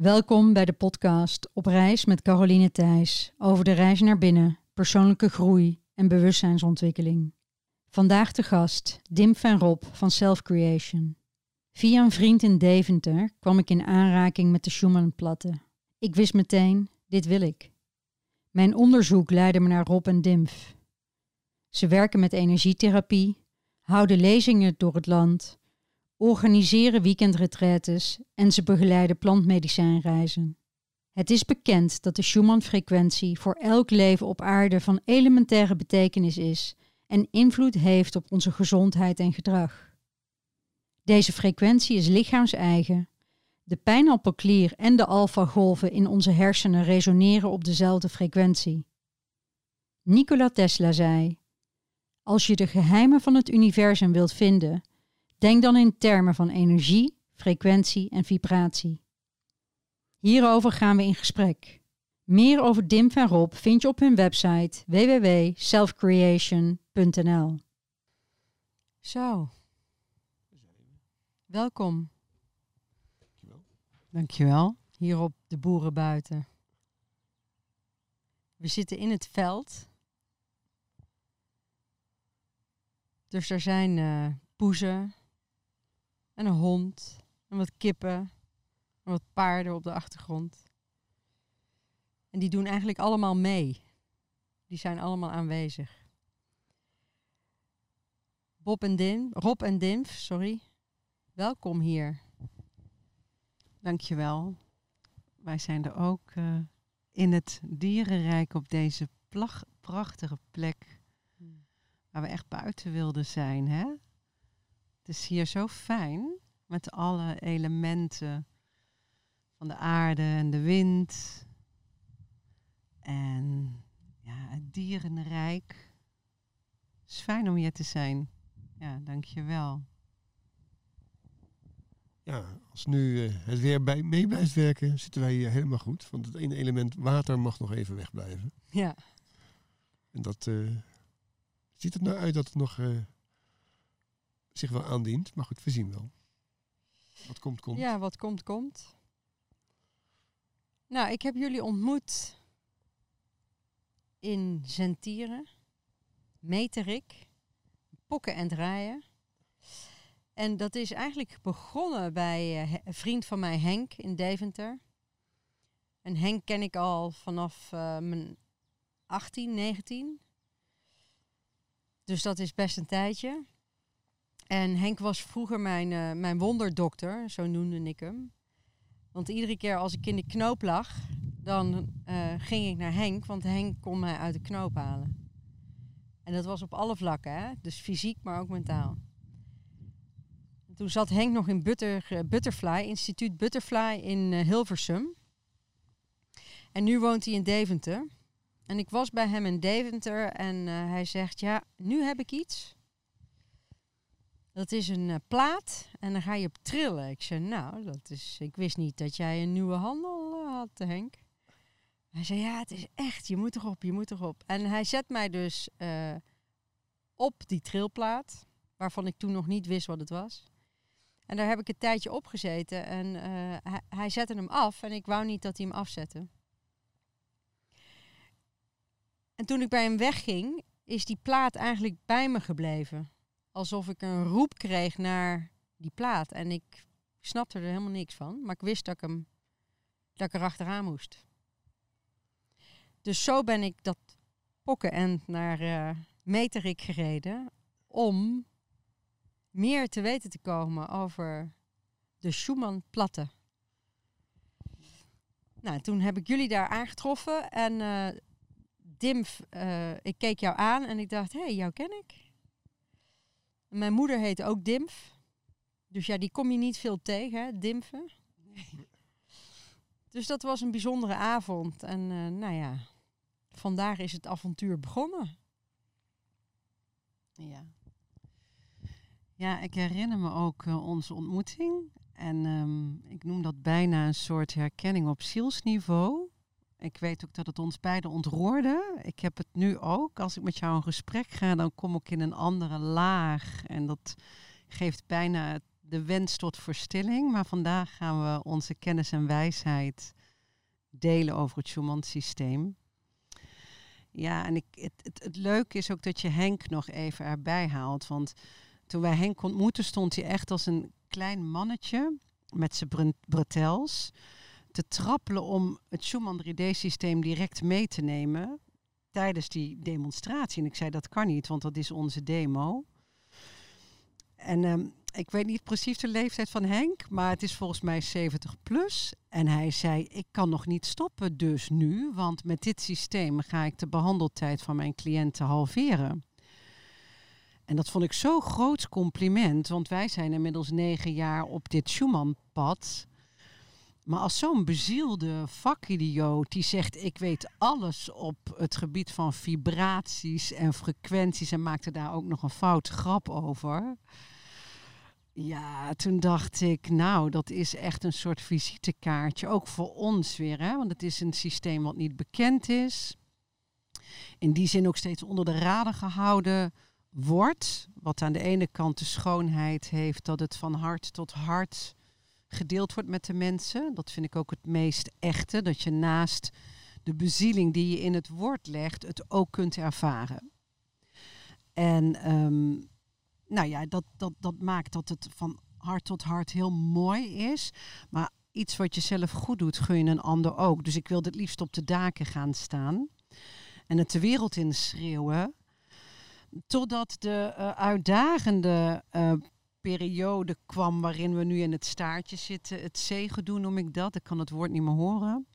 Welkom bij de podcast Op reis met Caroline Thijs over de reis naar binnen, persoonlijke groei en bewustzijnsontwikkeling. Vandaag de gast Dim van Rob van Self Creation. Via een vriend in Deventer kwam ik in aanraking met de Schumann-platten. Ik wist meteen, dit wil ik. Mijn onderzoek leidde me naar Rob en Dimf. Ze werken met energietherapie, houden lezingen door het land, organiseren weekendretretes en ze begeleiden plantmedicijnreizen. Het is bekend dat de Schumann-frequentie voor elk leven op aarde van elementaire betekenis is en invloed heeft op onze gezondheid en gedrag. Deze frequentie is lichaams-eigen. De pijnappelklier en de alfagolven in onze hersenen resoneren op dezelfde frequentie. Nikola Tesla zei: Als je de geheimen van het universum wilt vinden, denk dan in termen van energie, frequentie en vibratie. Hierover gaan we in gesprek. Meer over Dim en Rob vind je op hun website www.selfcreation.nl. Zo. Welkom. Dankjewel. Dankjewel. Hier op de boeren buiten. We zitten in het veld. Dus er zijn eh poezen en een hond en wat kippen en wat paarden op de achtergrond. En die doen eigenlijk allemaal mee. Die zijn allemaal aanwezig. Bob en Dim, Rob en Dimf, sorry. Welkom hier. Dankjewel. Wij zijn er ook eh, in het dierenrijk op deze prachtige plek. Waar we echt buiten wilden zijn. Hè? Het is hier zo fijn met alle elementen van de aarde en de wind. En ja, het dierenrijk. Het is fijn om hier te zijn. Ja, dankjewel. Ja, als nu eh, het weer bij, mee blijft werken, zitten wij hier helemaal goed. Want het ene element water mag nog even wegblijven. Ja, En dat eh, ziet er nou uit dat het nog eh, zich wel aandient. Maar goed, we zien wel. Wat komt, komt. ja wat komt, komt. Nou, ik heb jullie ontmoet in Zentieren, Meterik, Pokken en Draaien. En dat is eigenlijk begonnen bij eh, een vriend van mij, Henk, in Deventer. En Henk ken ik al vanaf eh, mijn 18, 19. Dus dat is best een tijdje. En Henk was vroeger mijn, eh, mijn wonderdokter, zo noemde ik hem. Want iedere keer als ik in de knoop lag, dan eh, ging ik naar Henk, want Henk kon mij uit de knoop halen. En dat was op alle vlakken, hè? dus fysiek, maar ook mentaal. En toen zat Henk nog in Butter, eh, Butterfly, instituut Butterfly in Hilversum. En nu woont hij in Deventer. En ik was bij hem in Deventer en hij zegt, ja, nu heb ik iets. Dat is een eh, plaat en dan ga je op trillen. Ik zei, nou, dat is, ik wist niet dat jij een nieuwe handel eh, had, Henk. Hij zei, ja, het is echt, je moet erop, je moet erop. En hij zet mij dus eh, op die trilplaat, waarvan ik toen nog niet wist wat het was. En daar heb ik een tijdje op gezeten en eh, hij zette hem af en ik wou niet dat hij hem afzette. En toen ik bij hem wegging, is die plaat eigenlijk bij me gebleven alsof ik een roep kreeg naar die plaat. En ik snapte er helemaal niks van. Maar ik wist dat ik, hem, dat ik er achteraan moest. Dus zo ben ik dat pokken naar eh Meterik gereden. Om meer te weten te komen over de Schumann-platten. Nou, toen heb ik jullie daar aangetroffen. En eh Dimf, eh, ik keek jou aan en ik dacht, hé, hey, jou ken ik. Mijn moeder heette ook Dimf. Dus ja, die kom je niet veel tegen, hè, Dimfen. Dus dat was een bijzondere avond. En eh, nou ja, vandaar is het avontuur begonnen. Ja. Ja, ik herinner me ook eh, onze ontmoeting. En ehm, ik noem dat bijna een soort herkenning op zielsniveau. Ik weet ook dat het ons beiden ontroerde. Ik heb het nu ook. Als ik met jou in gesprek ga, dan kom ik in een andere laag. En dat geeft bijna de wens tot verstilling. Maar vandaag gaan we onze kennis en wijsheid delen over het Schumann-systeem. Ja, en ik, het, het, het leuke is ook dat je Henk nog even erbij haalt. Want toen wij Henk ontmoetten, stond hij echt als een klein mannetje met zijn bretels te trappelen om het Schumann 3D-systeem direct mee te nemen tijdens die demonstratie. En ik zei dat kan niet, want dat is onze demo. En ehm, ik weet niet precies de leeftijd van Henk, maar het is volgens mij 70 plus. En hij zei: Ik kan nog niet stoppen, dus nu, want met dit systeem ga ik de behandeltijd van mijn cliënten halveren. En dat vond ik zo'n groot compliment, want wij zijn inmiddels negen jaar op dit Schumann-pad. Maar als zo'n bezielde vakidioot die zegt: Ik weet alles op het gebied van vibraties en frequenties en maakte daar ook nog een fout grap over. Ja, toen dacht ik, nou, dat is echt een soort visitekaartje. Ook voor ons weer, hè? want het is een systeem wat niet bekend is. In die zin ook steeds onder de radar gehouden wordt. Wat aan de ene kant de schoonheid heeft dat het van hart tot hart gedeeld wordt met de mensen. Dat vind ik ook het meest echte. Dat je naast de bezieling die je in het woord legt, het ook kunt ervaren. En um, nou ja, dat, dat, dat maakt dat het van hart tot hart heel mooi is. Maar iets wat je zelf goed doet, gun je een ander ook. Dus ik wilde het liefst op de daken gaan staan en het de wereld in schreeuwen. Totdat de uh, uitdagende uh, periode kwam waarin we nu in het staartje zitten. Het zeegedoe noem ik dat. Ik kan het woord niet meer horen.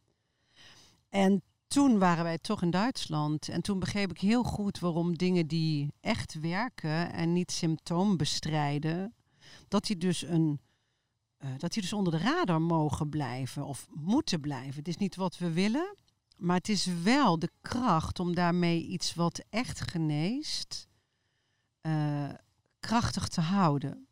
En toen waren wij toch in Duitsland. En toen begreep ik heel goed waarom dingen die echt werken en niet symptoom bestrijden, dat die dus een. Uh, dat die dus onder de radar mogen blijven of moeten blijven. Het is niet wat we willen, maar het is wel de kracht om daarmee iets wat echt geneest, uh, krachtig te houden.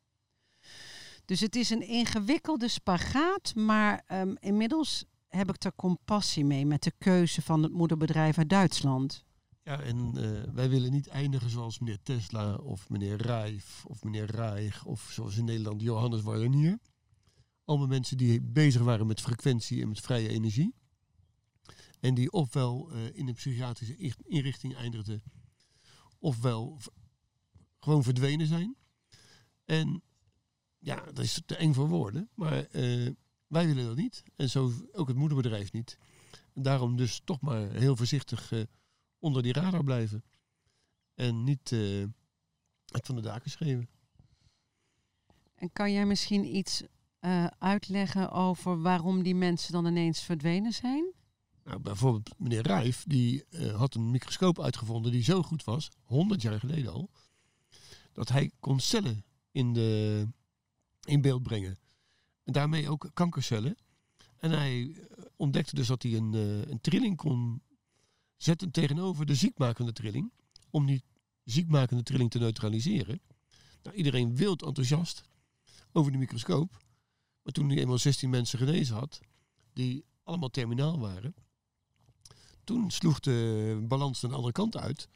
Dus het is een ingewikkelde spagaat, maar um, inmiddels heb ik er compassie mee met de keuze van het moederbedrijf uit Duitsland. Ja, en uh, wij willen niet eindigen zoals meneer Tesla of meneer Rijf of meneer Rijg of zoals in Nederland Johannes Warnier. Allemaal mensen die bezig waren met frequentie en met vrije energie. En die ofwel uh, in een psychiatrische inrichting eindigden, ofwel gewoon verdwenen zijn. En ja, dat is te eng voor woorden, maar uh, wij willen dat niet. En zo ook het moederbedrijf niet. En daarom dus toch maar heel voorzichtig uh, onder die radar blijven. En niet uh, het van de daken schreeuwen. En kan jij misschien iets uitleggen over waarom die mensen dan ineens verdwenen zijn? Nou, bijvoorbeeld meneer Rijf, die had een microscoop uitgevonden die zo goed was, 100 jaar geleden al, dat hij kon cellen in, de, in beeld brengen. En daarmee ook kankercellen. En hij eh, ontdekte dus dat hij een, uh, een trilling kon zetten tegenover de ziekmakende trilling. Om die ziekmakende trilling te neutraliseren. Nou, iedereen wild enthousiast over de microscoop. Maar toen hij eenmaal 16 mensen genezen had, die allemaal terminaal waren. Toen sloeg de balans de andere kant uit.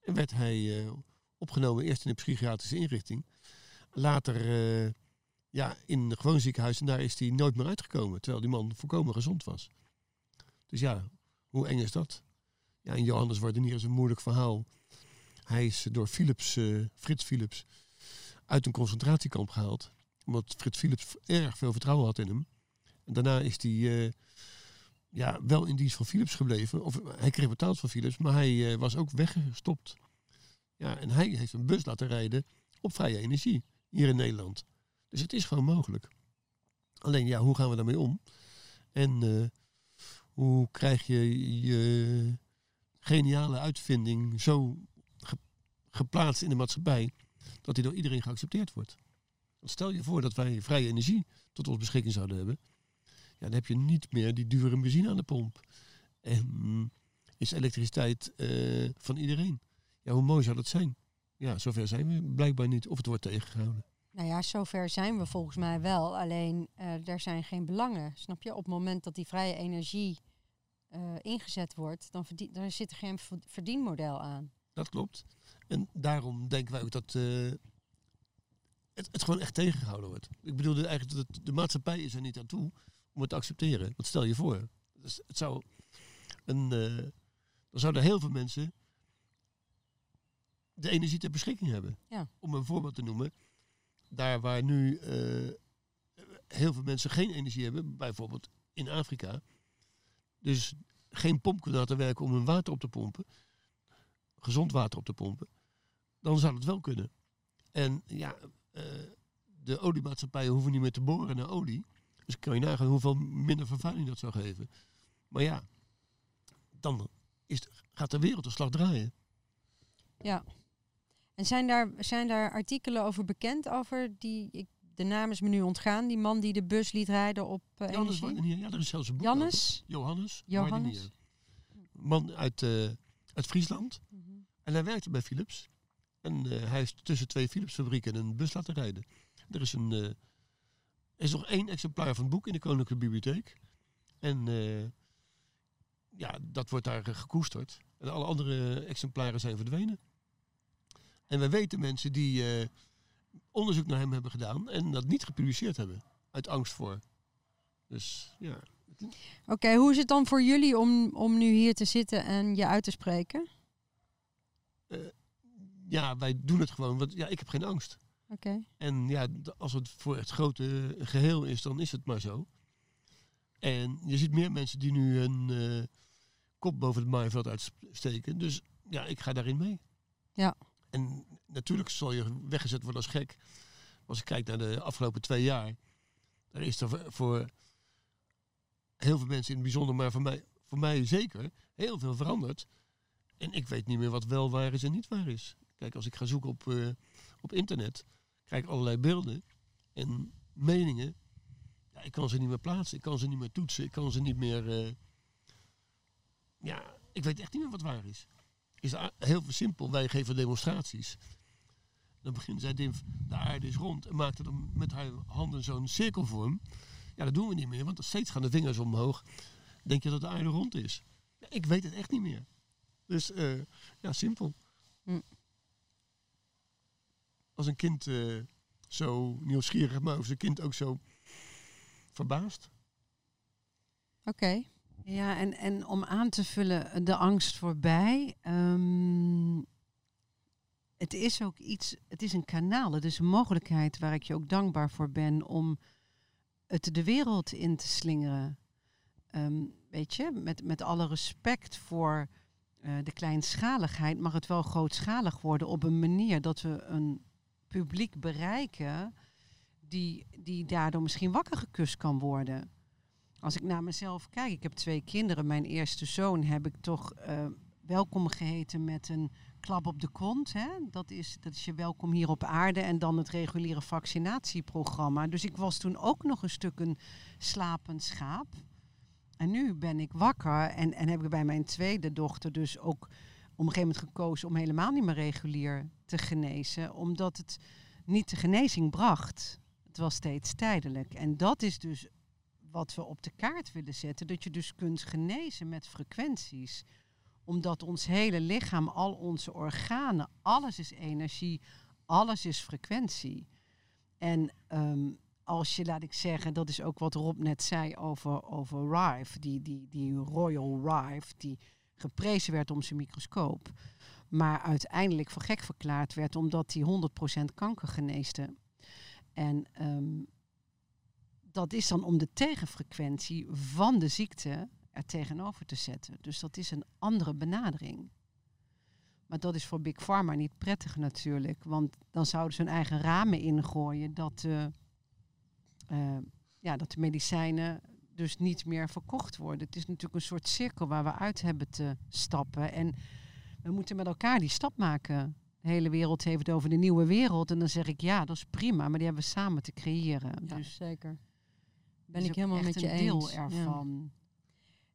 En werd hij uh, opgenomen eerst in een psychiatrische inrichting. Later ja, in een gewoon ziekenhuis. En daar is hij nooit meer uitgekomen. Terwijl die man volkomen gezond was. Dus ja, hoe eng is dat? Ja, en Johannes Wardenier is een moeilijk verhaal. Hij is door Philips, uh, Frits Philips uit een concentratiekamp gehaald. Omdat Frits Philips erg veel vertrouwen had in hem. En daarna is hij uh, ja, wel in dienst van Philips gebleven. Of hij kreeg betaald van Philips, maar hij uh, was ook weggestopt. Ja, en hij heeft een bus laten rijden op vrije energie hier in Nederland. Dus het is gewoon mogelijk. Alleen ja, hoe gaan we daarmee om? En uh, hoe krijg je je geniale uitvinding zo ge geplaatst in de maatschappij dat die door iedereen geaccepteerd wordt? Stel je voor dat wij vrije energie tot ons beschikking zouden hebben. Ja, dan heb je niet meer die dure benzine aan de pomp. En is elektriciteit uh, van iedereen. Ja, hoe mooi zou dat zijn? Ja, zover zijn we blijkbaar niet. Of het wordt tegengehouden. Nou ja, zover zijn we volgens mij wel. Alleen uh, er zijn geen belangen. Snap je? Op het moment dat die vrije energie uh, ingezet wordt, dan verdien, zit er geen verdienmodel aan. Dat klopt. En daarom denken wij ook dat uh, het, het gewoon echt tegengehouden wordt. Ik bedoel eigenlijk dat de maatschappij is er niet aan toe om het te accepteren. Want stel je voor, dus het zou een, eh, dan zouden heel veel mensen de energie ter beschikking hebben. Ja. Om een voorbeeld te noemen, daar waar nu eh, heel veel mensen geen energie hebben, bijvoorbeeld in Afrika, dus geen pomp kunnen laten werken om hun water op te pompen, gezond water op te pompen, dan zou het wel kunnen. En ja, eh, de oliemaatschappijen hoeven niet meer te boren naar olie. Dus kan je nagaan hoeveel minder vervuiling dat zou geven. Maar ja, dan is gaat de wereld de slag draaien. Ja. En zijn daar, zijn daar artikelen over bekend over die, ik, de naam is me nu ontgaan, die man die de bus liet rijden op Jannes? Wardenier, ja, er is zelfs een boek over. Johannes, Johannes? Wardenier. Man uit, eh, uit Friesland. Mhm. En hij werkte bij Philips. En eh, hij heeft tussen twee Philips fabrieken een bus laten rijden. Er is, een, er is nog één exemplaar van het boek in de Koninklijke Bibliotheek. En ja, dat wordt daar gekoesterd. En alle andere exemplaren zijn verdwenen. En we weten mensen die eh, onderzoek naar hem hebben gedaan en dat niet gepubliceerd hebben. Uit angst voor. Dus ja. Oké, hoe is het dan voor jullie om, om nu hier te zitten en je uit te spreken? ja, wij doen het gewoon. Want ja, ik heb geen angst. Oké. En ja, als het voor het grote geheel is, dan is het maar zo. En je ziet meer mensen die nu een eh, kop boven het maaiveld uitsteken. Dus ja, ik ga daarin mee. Ja. En natuurlijk zal je weggezet worden als gek. Als ik kijk naar de afgelopen twee jaar. Daar is er voor- voor heel veel mensen in het bijzonder, maar voor mij, voor mij zeker, heel veel veranderd. En ik weet niet meer wat wel waar is en niet waar is. Kijk, als ik ga zoeken op, eh, op internet, krijg ik allerlei beelden en meningen. Ja, ik kan ze niet meer plaatsen, ik kan ze niet meer toetsen, ik kan ze niet meer. eh, ja, ik weet echt niet meer wat waar is. Is heel simpel, wij geven demonstraties. Dan begint zij, Dimf, de aarde is rond en maakt er dan met haar handen zo'n cirkelvorm. Ja, dat doen we niet meer, want steeds gaan de vingers omhoog. Denk je dat de aarde rond is? Ja, ik weet het echt niet meer. Dus eh, ja, simpel. Hm. Als een kind eh, zo nieuwsgierig, maar of zijn kind ook zo verbaasd. Oké. Ja, en, en om aan te vullen de angst voorbij. ehm, het is ook iets, het is een kanaal, het is een mogelijkheid waar ik je ook dankbaar voor ben om het de wereld in te slingeren. Ehm, weet je, met, met alle respect voor eh, de kleinschaligheid mag het wel grootschalig worden op een manier dat we een publiek bereiken die, die daardoor misschien wakker gekust kan worden. Als ik naar mezelf kijk, ik heb twee kinderen. Mijn eerste zoon heb ik toch eh, welkom geheten met een klap op de kont. Hè? Dat, is, dat is je welkom hier op aarde en dan het reguliere vaccinatieprogramma. Dus ik was toen ook nog een stuk een slapend schaap. En nu ben ik wakker en, en heb ik bij mijn tweede dochter dus ook op een gegeven moment gekozen om helemaal niet meer regulier te genezen. Omdat het niet de genezing bracht. Het was steeds tijdelijk. En dat is dus wat we op de kaart willen zetten. Dat je dus kunt genezen met frequenties. Omdat ons hele lichaam, al onze organen, alles is energie, alles is frequentie. En ehm, als je, laat ik zeggen, dat is ook wat Rob net zei over, over Rive, die, die, die Royal Rive, die geprezen werd om zijn microscoop. Maar uiteindelijk voor gek verklaard werd omdat hij 100% kanker geneesde. En ehm, dat is dan om de tegenfrequentie van de ziekte er tegenover te zetten. Dus dat is een andere benadering. Maar dat is voor Big Pharma niet prettig natuurlijk. Want dan zouden ze hun eigen ramen ingooien dat, de, eh, ja, dat de medicijnen dus niet meer verkocht worden. Het is natuurlijk een soort cirkel waar we uit hebben te stappen. En we moeten met elkaar die stap maken. De hele wereld heeft het over de nieuwe wereld. En dan zeg ik ja, dat is prima, maar die hebben we samen te creëren. Ja, dus zeker. Ben is ik helemaal met je een deel eens. Ja. ervan.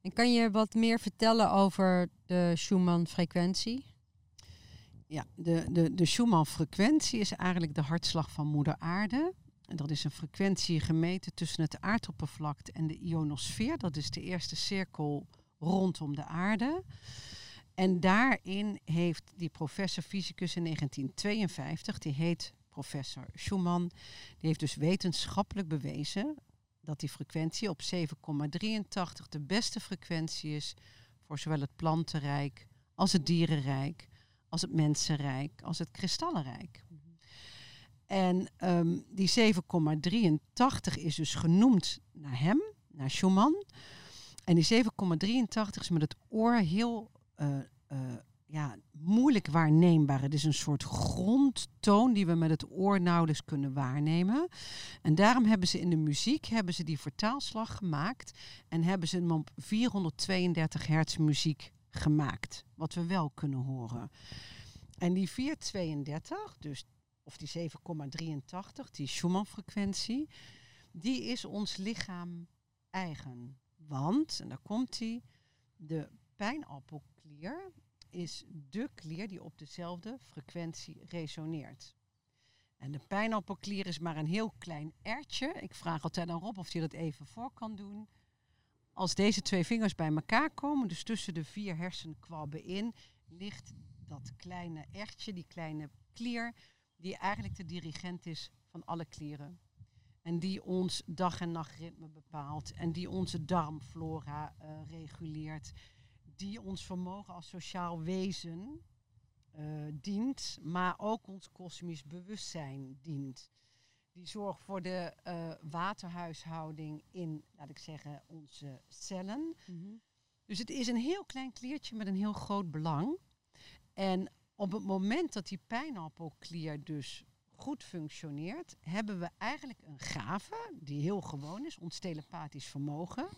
En kan je wat meer vertellen over de Schumann-frequentie? Ja, de, de, de Schumann-frequentie is eigenlijk de hartslag van Moeder Aarde. En dat is een frequentie gemeten tussen het aardoppervlakte en de ionosfeer. Dat is de eerste cirkel rondom de aarde. En daarin heeft die professor fysicus in 1952, die heet professor Schumann. Die heeft dus wetenschappelijk bewezen dat die frequentie op 7,83 de beste frequentie is voor zowel het plantenrijk als het dierenrijk, als het mensenrijk, als het kristallenrijk. En ehm, die 7,83 is dus genoemd naar hem, naar Schumann. En die 7,83 is met het oor heel eh, ja, moeilijk waarneembaar. Het is een soort grondtoon die we met het oor nauwelijks kunnen waarnemen. En daarom hebben ze in de muziek hebben ze die vertaalslag gemaakt en hebben ze hem op 432 hertz muziek gemaakt, wat we wel kunnen horen. En die 432, dus of die 7,83, die Schumann-frequentie, die is ons lichaam eigen. Want, en daar komt hij, de pijnappelklier is de klier die op dezelfde frequentie resoneert. En de pijnappelklier is maar een heel klein ertje. Ik vraag altijd aan Rob of hij dat even voor kan doen. Als deze twee vingers bij elkaar komen, dus tussen de vier hersenkwabben in, ligt dat kleine ertje, die kleine klier, die eigenlijk de dirigent is van alle klieren. En die ons dag- en nachtritme bepaalt. En die onze darmflora uh, reguleert. Die ons vermogen als sociaal wezen uh, dient. Maar ook ons kosmisch bewustzijn dient. Die zorgt voor de uh, waterhuishouding in, laat ik zeggen, onze cellen. Mm -hmm. Dus het is een heel klein kliertje met een heel groot belang. En op het moment dat die pijnappelklier dus goed functioneert, hebben we eigenlijk een gave die heel gewoon is, ons telepathisch vermogen,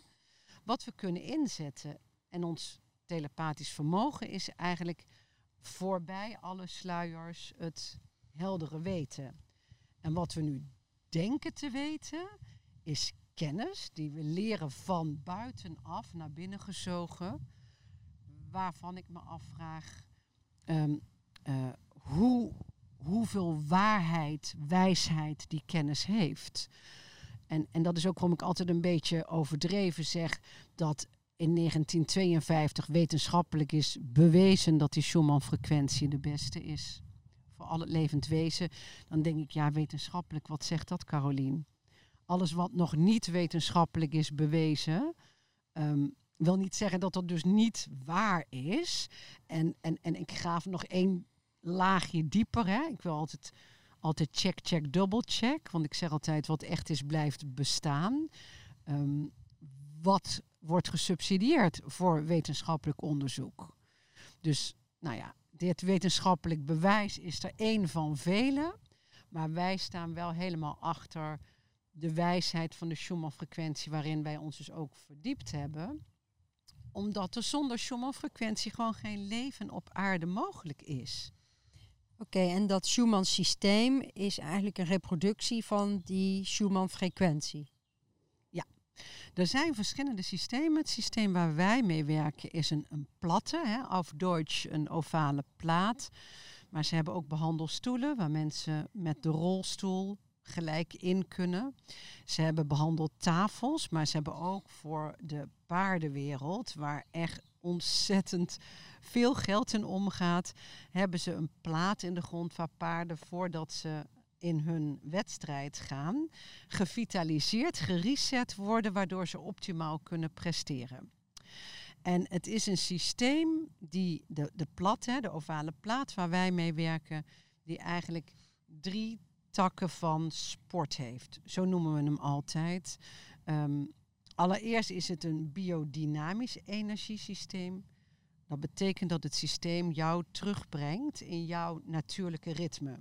wat we kunnen inzetten. En ons telepathisch vermogen is eigenlijk voorbij alle sluiers het heldere weten. En wat we nu denken te weten, is kennis die we leren van buitenaf naar binnen gezogen, waarvan ik me afvraag um, uh, hoe hoeveel waarheid, wijsheid die kennis heeft. En, en dat is ook waarom ik altijd een beetje overdreven zeg dat in 1952 wetenschappelijk is bewezen dat die Schumann-frequentie de beste is voor al het levend wezen. Dan denk ik, ja, wetenschappelijk, wat zegt dat, Carolien? Alles wat nog niet wetenschappelijk is bewezen, um, wil niet zeggen dat dat dus niet waar is. En, en, en ik graaf nog één laagje dieper. Hè? Ik wil altijd, altijd check, check, double check. Want ik zeg altijd, wat echt is, blijft bestaan. Um, wat wordt gesubsidieerd voor wetenschappelijk onderzoek? Dus, nou ja, dit wetenschappelijk bewijs is er één van vele. Maar wij staan wel helemaal achter de wijsheid van de Schumann-frequentie, waarin wij ons dus ook verdiept hebben. Omdat er zonder Schumann-frequentie gewoon geen leven op aarde mogelijk is. Oké, en dat Schumann-systeem is eigenlijk een reproductie van die Schumann-frequentie. Er zijn verschillende systemen. Het systeem waar wij mee werken is een, platte, hè, auf Deutsch een ovale plaat. Maar ze hebben ook behandelstoelen waar mensen met de rolstoel gelijk in kunnen. Ze hebben behandeltafels, maar ze hebben ook voor de paardenwereld, waar echt ontzettend veel geld in omgaat, hebben ze een plaat in de grond waar paarden voordat ze in hun wedstrijd gaan, gevitaliseerd, gereset worden, waardoor ze optimaal kunnen presteren. En het is een systeem die de, de plat, hè, de ovale plaat waar wij mee werken, die eigenlijk drie takken van sport heeft. Zo noemen we hem altijd. Um, allereerst is het een biodynamisch energiesysteem. Dat betekent dat het systeem jou terugbrengt in jouw natuurlijke ritme.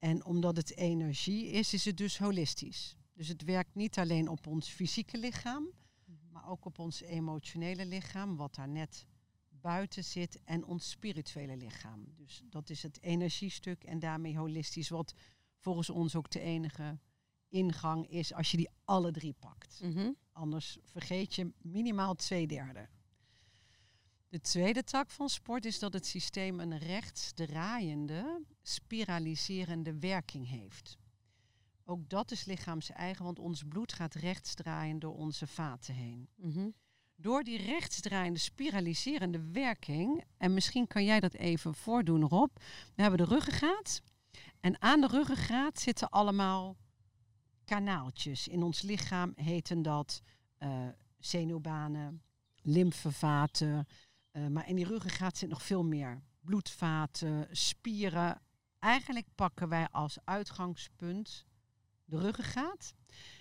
En omdat het energie is, is het dus holistisch. Dus het werkt niet alleen op ons fysieke lichaam, maar ook op ons emotionele lichaam, wat daar net buiten zit, en ons spirituele lichaam. Dus dat is het energiestuk en daarmee holistisch, wat volgens ons ook de enige ingang is als je die alle drie pakt. Mm -hmm. Anders vergeet je minimaal twee derde. De tweede tak van sport is dat het systeem een rechtsdraaiende, spiraliserende werking heeft. Ook dat is lichaams-eigen, want ons bloed gaat rechtsdraaien door onze vaten heen. Mm -hmm. Door die rechtsdraaiende, spiraliserende werking, en misschien kan jij dat even voordoen, Rob. We hebben de ruggengraat En aan de ruggengraat zitten allemaal kanaaltjes. In ons lichaam heten dat eh, zenuwbanen, lymfevaten. Eh, maar in die ruggengraat zit nog veel meer. Bloedvaten, spieren. Eigenlijk pakken wij als uitgangspunt de ruggengraat.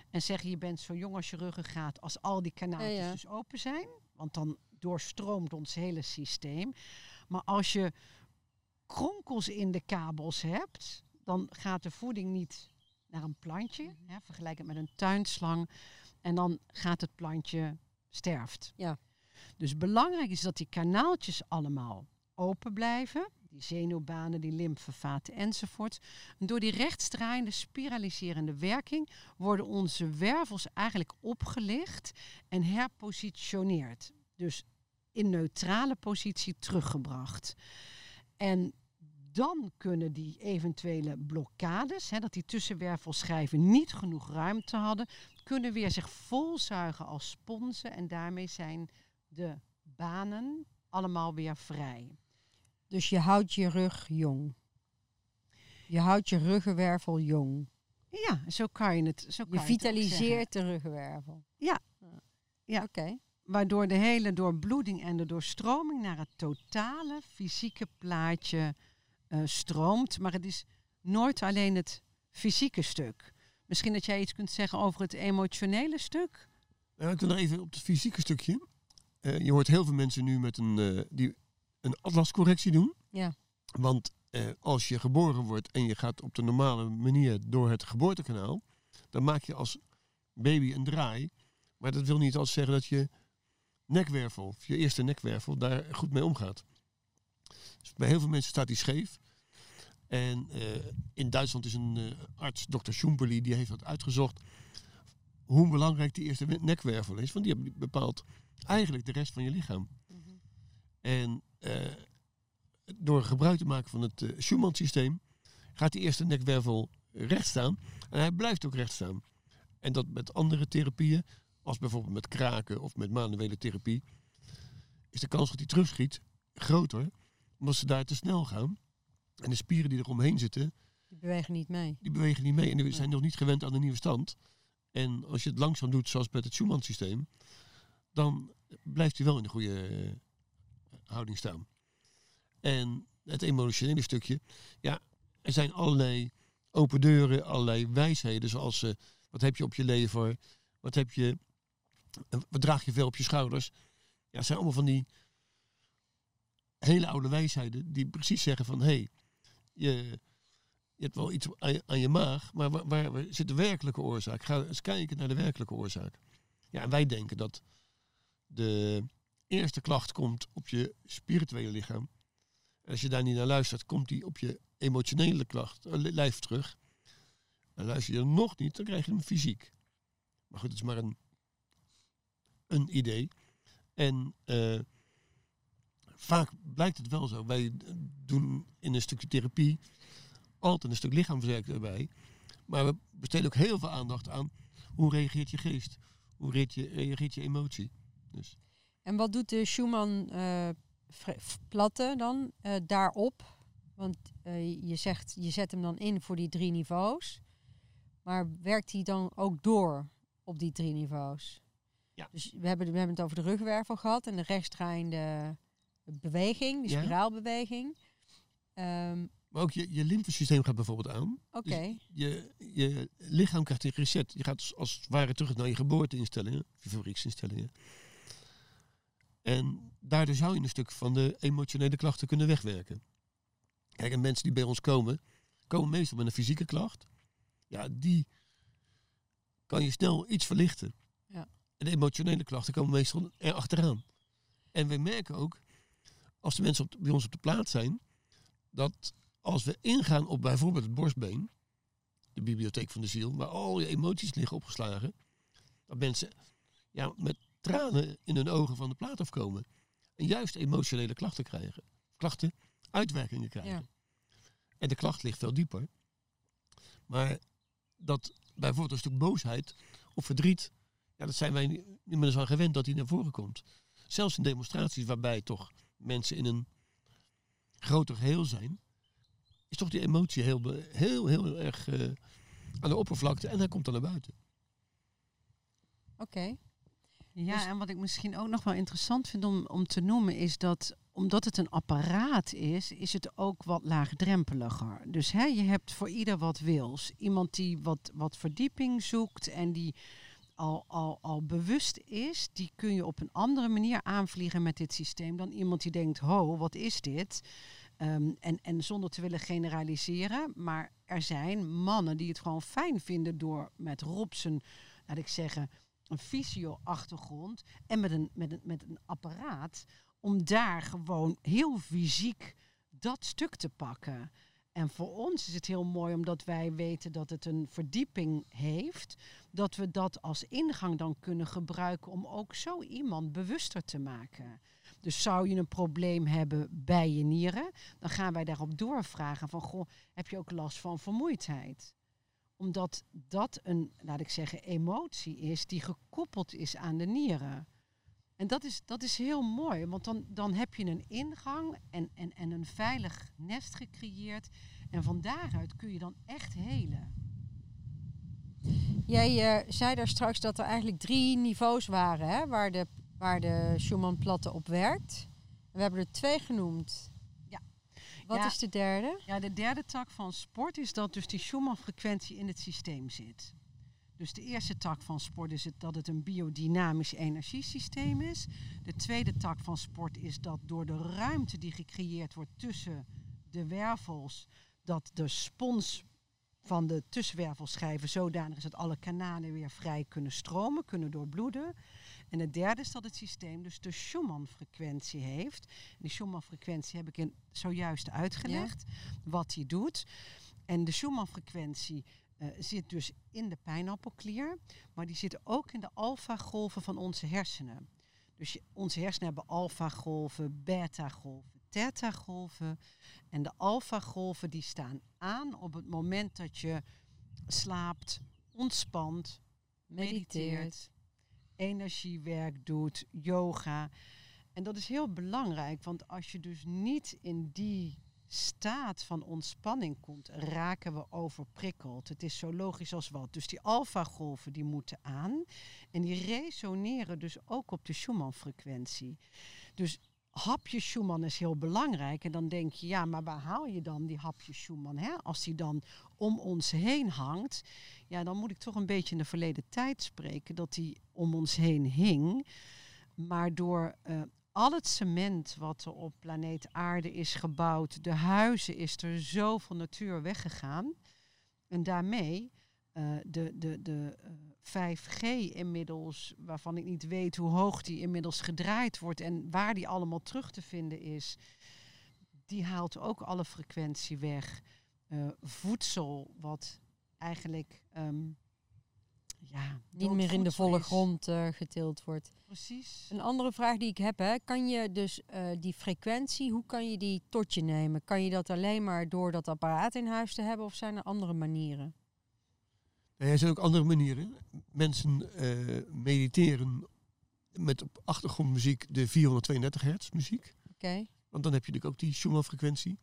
En zeggen je bent zo jong als je ruggengraat als al die kanaaltjes Ja, ja. dus open zijn. Want dan doorstroomt ons hele systeem. Maar als je kronkels in de kabels hebt, dan gaat de voeding niet naar een plantje. Hè, vergelijk het met een tuinslang. En dan gaat het plantje sterft. Ja. Dus belangrijk is dat die kanaaltjes allemaal open blijven. Die zenuwbanen, die lymfevaten enzovoort. En door die rechtsdraaiende spiraliserende werking worden onze wervels eigenlijk opgelicht en herpositioneerd. Dus in neutrale positie teruggebracht. En dan kunnen die eventuele blokkades, hè, dat die tussenwervelschijven niet genoeg ruimte hadden, kunnen weer zich volzuigen als sponsen en daarmee zijn de banen allemaal weer vrij. Dus je houdt je rug jong. Je houdt je ruggenwervel jong. Ja, zo kan je het. Zo kan Je vitaliseert de ruggenwervel. Ja. Ja. Oké. Waardoor de hele doorbloeding en de doorstroming naar het totale fysieke plaatje eh, stroomt. Maar het is nooit alleen het fysieke stuk. Misschien dat jij iets kunt zeggen over het emotionele stuk. Nou, ik wil nog even op het fysieke stukje. Eh, je hoort heel veel mensen nu met een, eh, die een atlascorrectie doen. Ja. Want eh, als je geboren wordt en je gaat op de normale manier door het geboortekanaal, dan maak je als baby een draai. Maar dat wil niet altijd zeggen dat je nekwervel, je eerste nekwervel, daar goed mee omgaat. Dus bij heel veel mensen staat die scheef. En in Duitsland is een arts, dokter Schumperli, die heeft dat uitgezocht hoe belangrijk die eerste nekwervel is. Want die bepaalt eigenlijk de rest van je lichaam. En eh, door gebruik te maken van het eh, Schumann-systeem gaat die eerste nekwervel recht staan. En hij blijft ook recht staan. En dat met andere therapieën, als bijvoorbeeld met kraken of met manuele therapie, is de kans dat hij terugschiet groter, omdat ze daar te snel gaan. En de spieren die er omheen zitten, Die bewegen niet mee. die bewegen niet mee. En die zijn nog niet gewend aan de nieuwe stand. En als je het langzaam doet, zoals met het Schumann-systeem, dan blijft hij wel in de goede eh, houding staan. En het emotionele stukje, ja, er zijn allerlei open deuren, allerlei wijsheden, zoals eh, wat heb je op je lever, wat heb je, eh, wat draag je veel op je schouders. Ja, zijn allemaal van die hele oude wijsheden die precies zeggen van, hé, hey, je, je hebt wel iets aan je, maag, maar waar, waar, zit de werkelijke oorzaak? Ga eens kijken naar de werkelijke oorzaak. Ja, wij denken dat de eerste klacht komt op je spirituele lichaam. Als je daar niet naar luistert, komt die op je emotionele klacht, eh, li- lijf terug. En luister je er nog niet, dan krijg je hem fysiek. Maar goed, het is maar een, een idee. En eh, vaak blijkt het wel zo. Wij doen in een stukje therapie altijd een stuk lichaamswerk erbij. Maar we besteden ook heel veel aandacht aan hoe reageert je geest. Hoe reageert je emotie. Dus En wat doet de Schumann eh, f- platte dan eh, daarop? Want eh, je zegt, je zet hem dan in voor die drie niveaus. Maar werkt hij dan ook door op die drie niveaus? Ja. Dus we hebben, we hebben het over de rugwervel gehad en de rechtsdraaiende beweging, de Ja. spiraalbeweging. Ehm, Maar ook je, je lymfesysteem gaat bijvoorbeeld aan. Oké, Je, je lichaam krijgt een reset. Je gaat als, als het ware terug naar je geboorteinstellingen, je fabrieksinstellingen. En daardoor zou je een stuk van de emotionele klachten kunnen wegwerken. Kijk, en mensen die bij ons komen, komen meestal met een fysieke klacht. Ja, die kan je snel iets verlichten. Ja. En de emotionele klachten komen meestal er achteraan. En we merken ook, als de mensen op, bij ons op de plaats zijn, dat als we ingaan op bijvoorbeeld het borstbeen, de bibliotheek van de ziel, waar al je emoties liggen opgeslagen, dat mensen ja, met tranen in hun ogen van de plaat afkomen. En juist emotionele klachten krijgen. Klachten, uitwerkingen krijgen. Ja. En de klacht ligt veel dieper. Maar dat bijvoorbeeld een stuk boosheid of verdriet, ja, dat zijn wij niet meer zo aan gewend dat die naar voren komt. Zelfs in demonstraties waarbij toch mensen in een groter geheel zijn, is toch die emotie heel, heel, heel erg eh, aan de oppervlakte en hij komt dan naar buiten. Oké. Ja, Dus- en wat ik misschien ook nog wel interessant vind om, om te noemen, is dat omdat het een apparaat is, is het ook wat laagdrempeliger. Dus hè, je hebt voor ieder wat wils. Iemand die wat, wat verdieping zoekt en die al, al, al bewust is, die kun je op een andere manier aanvliegen met dit systeem dan iemand die denkt, ho, wat is dit? Ehm, en, en zonder te willen generaliseren, maar er zijn mannen die het gewoon fijn vinden door met Rob zijn, laat ik zeggen, een fysio-achtergrond en met een, met, een, met een apparaat om daar gewoon heel fysiek dat stuk te pakken. En voor ons is het heel mooi omdat wij weten dat het een verdieping heeft, dat we dat als ingang dan kunnen gebruiken om ook zo iemand bewuster te maken. Dus zou je een probleem hebben bij je nieren, dan gaan wij daarop doorvragen van, goh, heb je ook last van vermoeidheid? Omdat dat een, laat ik zeggen, emotie is die gekoppeld is aan de nieren. En dat is, dat is heel mooi, want dan, dan heb je een ingang en, en, en een veilig nest gecreëerd. En van daaruit kun je dan echt helen. Jij eh, zei daar straks dat er eigenlijk drie niveaus waren hè, waar de, waar de Schumann-platte op werkt. We hebben er twee genoemd. Wat Ja. is de derde? Ja, de derde tak van sport is dat dus die Schumann-frequentie in het systeem zit. Dus de eerste tak van sport is het dat het een biodynamisch energiesysteem is. De tweede tak van sport is dat door de ruimte die gecreëerd wordt tussen de wervels, dat de spons van de tussenwervelschijven zodanig is dat alle kanalen weer vrij kunnen stromen, kunnen doorbloeden. En het derde is dat het systeem dus de Schumann-frequentie heeft. En die Schumann-frequentie heb ik in, zojuist uitgelegd, wat die doet. En de Schumann-frequentie eh, zit dus in de pijnappelklier, maar die zit ook in de alfa-golven van onze hersenen. Dus je- onze hersenen hebben alfa-golven, beta-golven, theta-golven. En de alfa-golven die staan aan op het moment dat je slaapt, ontspant, mediteert, energiewerk doet, yoga. En dat is heel belangrijk, want als je dus niet in die staat van ontspanning komt, raken we overprikkeld. Het is zo logisch als wat. Dus die alfagolven die moeten aan en die resoneren dus ook op de Schumann-frequentie. Dus hapje Schumann is heel belangrijk. En dan denk je, ja, maar waar haal je dan die hapje Schumann? Hè? Als die dan om ons heen hangt, ja, dan moet ik toch een beetje in de verleden tijd spreken dat die om ons heen hing. Maar door eh, al het cement wat er op planeet Aarde is gebouwd, de huizen, is er zoveel natuur weggegaan. En daarmee eh, de, de, de eh, 5G inmiddels, waarvan ik niet weet hoe hoog die inmiddels gedraaid wordt en waar die allemaal terug te vinden is, die haalt ook alle frequentie weg. Eh, voedsel, wat eigenlijk ehm, ja, Niet meer in de volle grond eh, geteeld wordt. Precies. Een andere vraag die ik heb, hè, kan je dus eh, die frequentie, hoe kan je die tot je nemen? Kan je dat alleen maar door dat apparaat in huis te hebben of zijn er andere manieren? Nou, er zijn ook andere manieren. Mensen eh, mediteren met op achtergrondmuziek de 432 hertz muziek. Oké, Want dan heb je natuurlijk ook die Schumann-frequentie.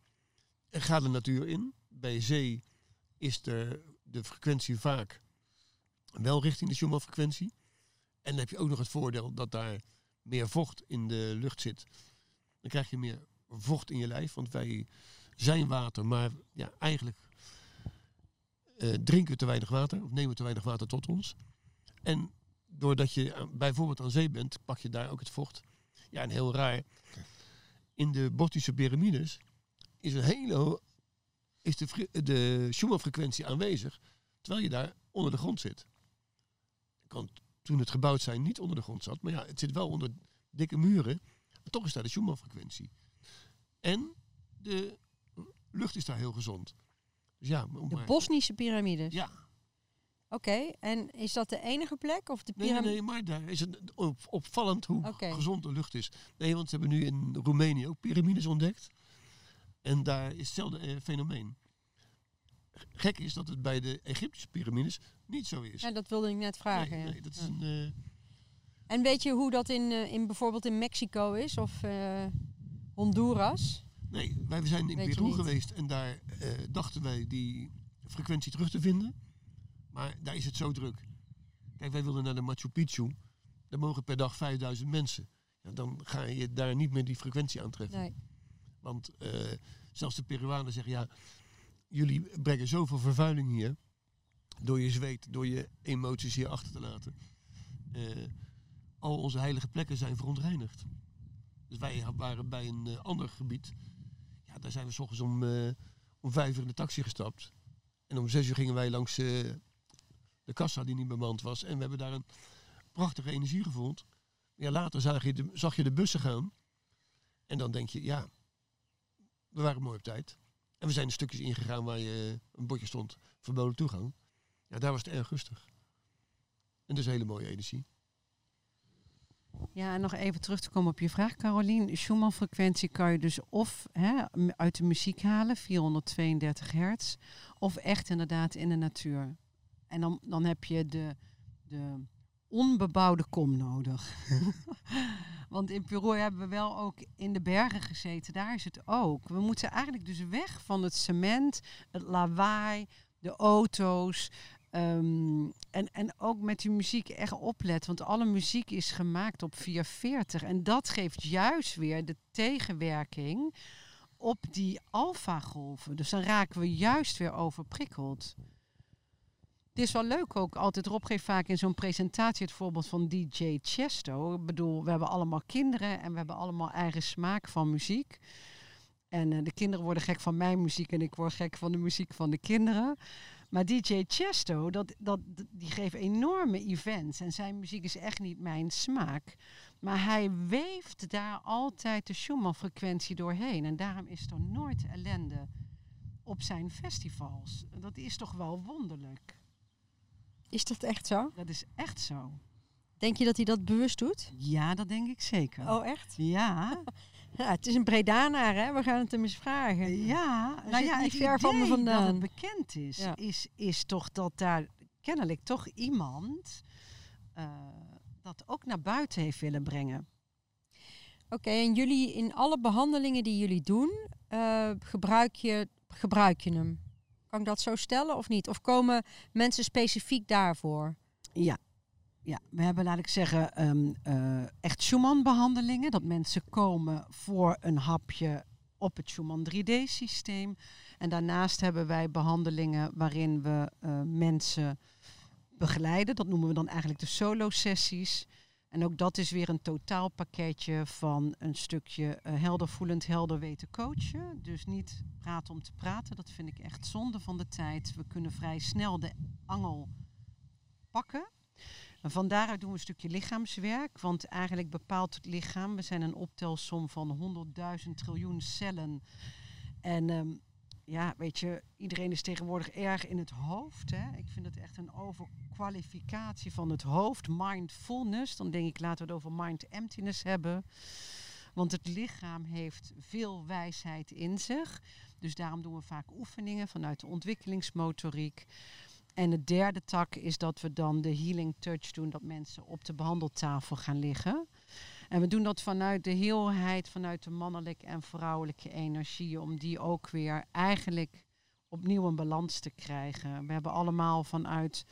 En ga de natuur in. Bij zee is de, de frequentie vaak wel richting de Schumann-frequentie. En dan heb je ook nog het voordeel dat daar meer vocht in de lucht zit. Dan krijg je meer vocht in je lijf. Want wij zijn water, maar ja, eigenlijk eh, drinken we te weinig water. Of nemen we te weinig water tot ons. En doordat je aan- bijvoorbeeld aan zee bent, pak je daar ook het vocht. Ja, en heel raar in de Bottische piramides is een hele is de, de Schumann-frequentie aanwezig, terwijl je daar onder de grond zit. Kan toen het gebouwd zijn niet onder de grond zat, maar ja, het zit wel onder dikke muren. Maar toch is daar de Schumann-frequentie. En de lucht is daar heel gezond. Dus ja, de Bosnische piramides. Ja, Oké, en is dat de enige plek of de nee, nee, maar daar is het op, opvallend hoe gezond de lucht is. Nee, want ze hebben nu in Roemenië ook piramides ontdekt. En daar is hetzelfde eh, fenomeen. Gek is dat het bij de Egyptische piramides niet zo is. Ja, dat wilde ik net vragen. nee, dat is Ja. een, eh, En weet je hoe dat in, eh, in bijvoorbeeld in Mexico is of eh, Honduras? Nee, wij zijn in Weet Peru geweest en daar eh, dachten wij die frequentie terug te vinden. Maar daar is het zo druk. Kijk, wij wilden naar de Machu Picchu. Daar mogen per dag 5000 mensen. Ja, dan ga je daar niet meer die frequentie aantreffen. Nee. Want eh, zelfs de Peruanen zeggen, ja, jullie brengen zoveel vervuiling hier. Door je zweet, door je emoties hier achter te laten. Eh, al onze heilige plekken zijn verontreinigd. Dus wij waren bij een ander gebied. Daar zijn we s ochtends om, eh, om vijf uur in de taxi gestapt. En om zes uur gingen wij langs eh, de kassa die niet bemand was. En we hebben daar een prachtige energie gevoeld. Ja, later zag je, de, zag je de bussen gaan. En dan denk je, ja, we waren mooi op tijd. En we zijn de stukjes ingegaan waar je eh, een bordje stond, verboden toegang. Ja, daar was het erg rustig. En dus hele mooie energie. Ja, en nog even terug te komen op je vraag, Carolien. Schumann-frequentie kan je dus of hè, uit de muziek halen, 432 hertz, of echt inderdaad in de natuur. En dan, dan heb je de, de onbebouwde kom nodig. Want in Peru hebben we wel ook in de bergen gezeten. Daar is het ook. We moeten eigenlijk dus weg van het cement, het lawaai, de auto's. Ehm, en, en ook met die muziek echt opletten. Want alle muziek is gemaakt op 440. En dat geeft juist weer de tegenwerking op die alfagolven. Dus dan raken we juist weer overprikkeld. Het is wel leuk ook altijd. Rob geeft vaak in zo'n presentatie het voorbeeld van DJ Chesto. Ik bedoel, we hebben allemaal kinderen en we hebben allemaal eigen smaak van muziek. En eh, de kinderen worden gek van mijn muziek en ik word gek van de muziek van de kinderen. Maar DJ Chesto, dat, dat, die geeft enorme events. En zijn muziek is echt niet mijn smaak. Maar hij weeft daar altijd de Schumann-frequentie doorheen. En daarom is er nooit ellende op zijn festivals. Dat is toch wel wonderlijk. Is dat echt zo? Dat is echt zo. Denk je dat hij dat bewust doet? Ja, dat denk ik zeker. Oh, echt? Ja, Ja, het is een Bredanaar, hè? We gaan het hem eens vragen. ja. Nou zit ja, niet het ver van me dat het bekend is, Ja. is, is toch dat daar kennelijk toch iemand eh, dat ook naar buiten heeft willen brengen. Oké, en jullie in alle behandelingen die jullie doen, eh, gebruik, je, gebruik je hem? Kan ik dat zo stellen of niet? Of komen mensen specifiek daarvoor? Ja. Ja, we hebben, laat ik zeggen, ehm, eh, echt Schumann-behandelingen. Dat mensen komen voor een hapje op het Schumann 3D-systeem. En daarnaast hebben wij behandelingen waarin we eh, mensen begeleiden. Dat noemen we dan eigenlijk de solo-sessies. En ook dat is weer een totaalpakketje van een stukje eh, helder voelend, helder weten coachen. Dus niet praten om te praten. Dat vind ik echt zonde van de tijd. We kunnen vrij snel de angel pakken. En van daaruit doen we een stukje lichaamswerk. Want eigenlijk bepaalt het lichaam. We zijn een optelsom van 100.000 triljoen cellen. En ehm, ja, weet je, iedereen is tegenwoordig erg in het hoofd. Hè? Ik vind het echt een overkwalificatie van het hoofd. Mindfulness. Dan denk ik, laten we het over mind emptiness hebben. Want het lichaam heeft veel wijsheid in zich. Dus daarom doen we vaak oefeningen vanuit de ontwikkelingsmotoriek. En de derde tak is dat we dan de healing touch doen, dat mensen op de behandeltafel gaan liggen. En we doen dat vanuit de heelheid, vanuit de mannelijke en vrouwelijke energie, om die ook weer eigenlijk opnieuw een balans te krijgen. We hebben allemaal vanuit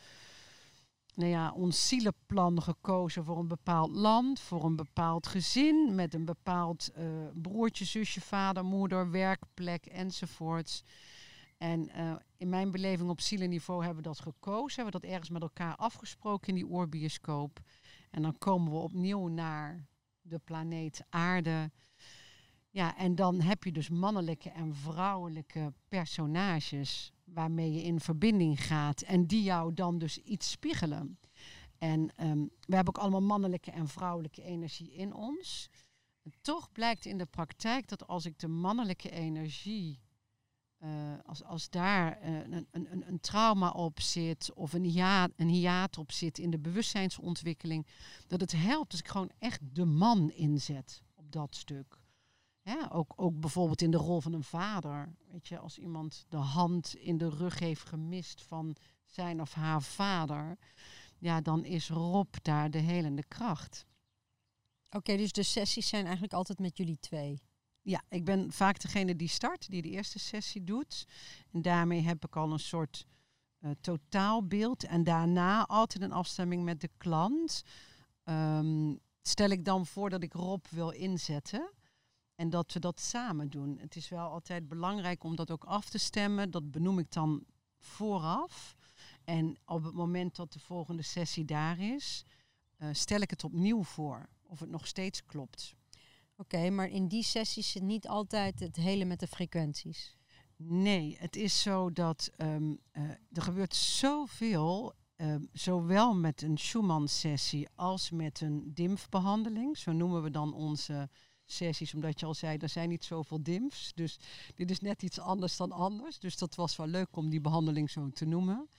nou ja, ons zielenplan gekozen voor een bepaald land, voor een bepaald gezin, met een bepaald eh, broertje, zusje, vader, moeder, werkplek enzovoorts. En eh, in mijn beleving op zielenniveau hebben we dat gekozen. Hebben we dat ergens met elkaar afgesproken in die oorbioscoop. En dan komen we opnieuw naar de planeet Aarde. Ja, en dan heb je dus mannelijke en vrouwelijke personages waarmee je in verbinding gaat. En die jou dan dus iets spiegelen. En ehm, we hebben ook allemaal mannelijke en vrouwelijke energie in ons. Toch blijkt in de praktijk dat als ik de mannelijke energie eh, als, als daar eh, een, een, een- trauma op zit of een hiaat, een hiaat op zit in de bewustzijnsontwikkeling, dat het helpt als ik gewoon echt de man inzet op dat stuk. Ook, ook bijvoorbeeld in de rol van een vader. Weet je, als iemand de hand in de rug heeft gemist van zijn of haar vader, ja, dan is Rob daar de helende kracht. Oké, dus de sessies zijn eigenlijk altijd met jullie twee. Ja, ik ben vaak degene die start, die de eerste sessie doet. En daarmee heb ik al een soort uh, totaalbeeld. En daarna altijd een afstemming met de klant. Um, stel ik dan voor dat ik Rob wil inzetten. En dat we dat samen doen. Het is wel altijd belangrijk om dat ook af te stemmen. Dat benoem ik dan vooraf. En op het moment dat de volgende sessie daar is, uh, stel ik het opnieuw voor. Of het nog steeds klopt. Oké, maar in die sessies zit niet altijd het hele met de frequenties. Nee, het is zo dat um, uh, er gebeurt zoveel, um, zowel met een Schumann-sessie als met een DIMF-behandeling. Zo noemen we dan onze sessies, omdat je al zei, er zijn niet zoveel DIMFs. Dus dit is net iets anders dan anders. Dus dat was wel leuk om die behandeling zo te noemen.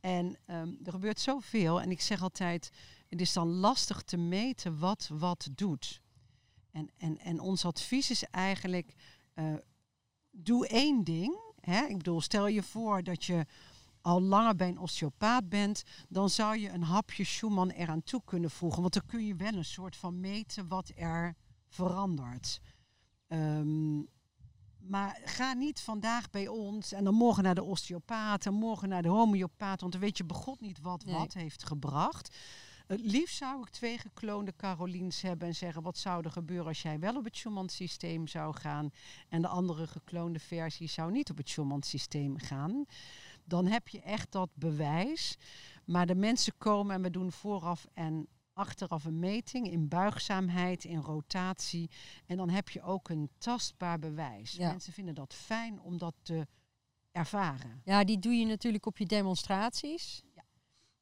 En um, er gebeurt zoveel. En ik zeg altijd, het is dan lastig te meten wat wat doet. En, en, en ons advies is eigenlijk, uh, doe één ding. Hè? Ik bedoel, stel je voor dat je al langer bij een osteopaat bent, dan zou je een hapje Schumann eraan toe kunnen voegen. Want dan kun je wel een soort van meten wat er verandert. Um, maar ga niet vandaag bij ons en dan morgen naar de osteopaat en morgen naar de homeopaat, want dan weet je begot niet wat nee. wat heeft gebracht. Het liefst zou ik twee gekloonde Carolines hebben en zeggen wat zou er gebeuren als jij wel op het Schumann-systeem zou gaan en de andere gekloonde versie zou niet op het Schumann-systeem gaan. Dan heb je echt dat bewijs. Maar de mensen komen en we doen vooraf en achteraf een meting in buigzaamheid, in rotatie. En dan heb je ook een tastbaar bewijs. Ja. Mensen vinden dat fijn om dat te ervaren. Ja, die doe je natuurlijk op je demonstraties.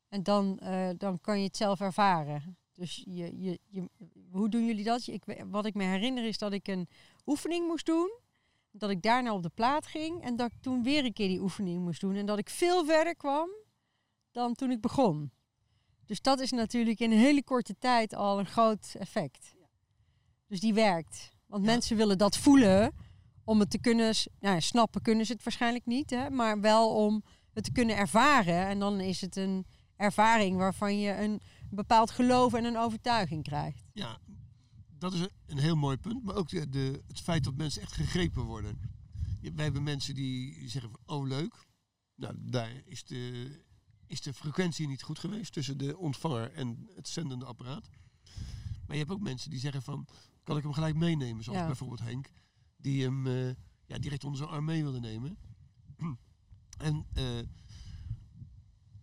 En dan, uh, dan kan je het zelf ervaren. Dus je, je, je, hoe doen jullie dat? Ik, wat ik me herinner is dat ik een oefening moest doen. Dat ik daarna op de plaat ging. En dat ik toen weer een keer die oefening moest doen. En dat ik veel verder kwam dan toen ik begon. Dus dat is natuurlijk in een hele korte tijd al een groot effect. Dus die werkt. Want ja. mensen willen dat voelen om het te kunnen nou, snappen, kunnen ze het waarschijnlijk niet, hè, maar wel om het te kunnen ervaren. En dan is het een ervaring waarvan je een bepaald geloof en een overtuiging krijgt. Ja, dat is een heel mooi punt. Maar ook de, de, het feit dat mensen echt gegrepen worden. Wij hebben mensen die zeggen van, oh leuk. Nou, daar is de, is de frequentie niet goed geweest tussen de ontvanger en het zendende apparaat. Maar je hebt ook mensen die zeggen van, kan ik hem gelijk meenemen? Zoals ja. bijvoorbeeld Henk, die hem uh, ja, direct onder zijn arm mee wilde nemen. en uh,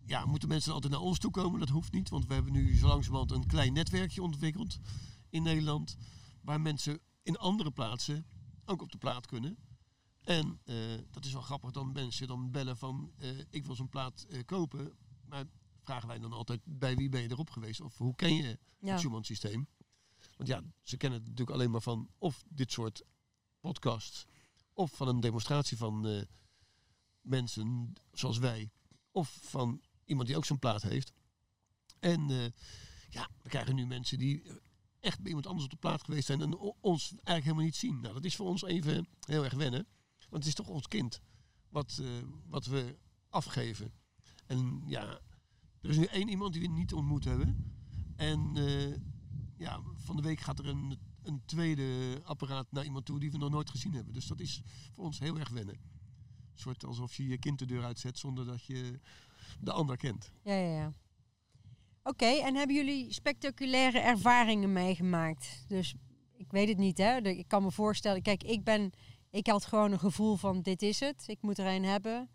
ja, moeten mensen altijd naar ons toe komen? Dat hoeft niet, want we hebben nu zo langzamerhand een klein netwerkje ontwikkeld in Nederland, waar mensen in andere plaatsen ook op de plaat kunnen. En uh, dat is wel grappig, dan mensen dan bellen van uh, ik wil zo'n plaat uh, kopen. Maar vragen wij dan altijd bij wie ben je erop geweest? Of hoe ken je ja. het Schumann systeem? Want ja, ze kennen het natuurlijk alleen maar van of dit soort podcasts. Of van een demonstratie van mensen zoals wij. Of van iemand die ook zo'n plaat heeft. En ja, we krijgen nu mensen die echt bij iemand anders op de plaat geweest zijn en ons eigenlijk helemaal niet zien. Nou, dat is voor ons even heel erg wennen. Want het is toch ons kind wat, uh, wat we afgeven. En ja, er is nu één iemand die we niet ontmoet hebben. En uh, ja, van de week gaat er een, een tweede apparaat naar iemand toe die we nog nooit gezien hebben. Dus dat is voor ons heel erg wennen. Een soort alsof je je kind de deur uitzet zonder dat je de ander kent. Ja, ja, ja. Oké, okay, en hebben jullie spectaculaire ervaringen meegemaakt? Dus ik weet het niet, hè? Ik kan me voorstellen, kijk, ik ben ik had gewoon een gevoel van dit is het, ik moet er een hebben.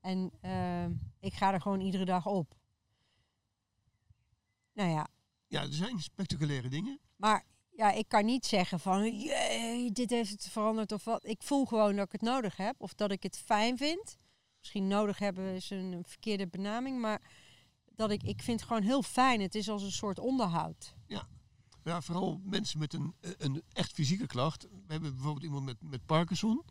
En uh, ik ga er gewoon iedere dag op. Nou ja. Ja, er zijn spectaculaire dingen. Maar ja, ik kan niet zeggen van jee, dit heeft het veranderd of wat. Ik voel gewoon dat ik het nodig heb of dat ik het fijn vind. Misschien nodig hebben is een, verkeerde benaming, maar dat ik, ik vind het gewoon heel fijn. Het is als een soort onderhoud. Ja, ja, vooral mensen met een, een echt fysieke klacht. We hebben bijvoorbeeld iemand met, met Parkinson.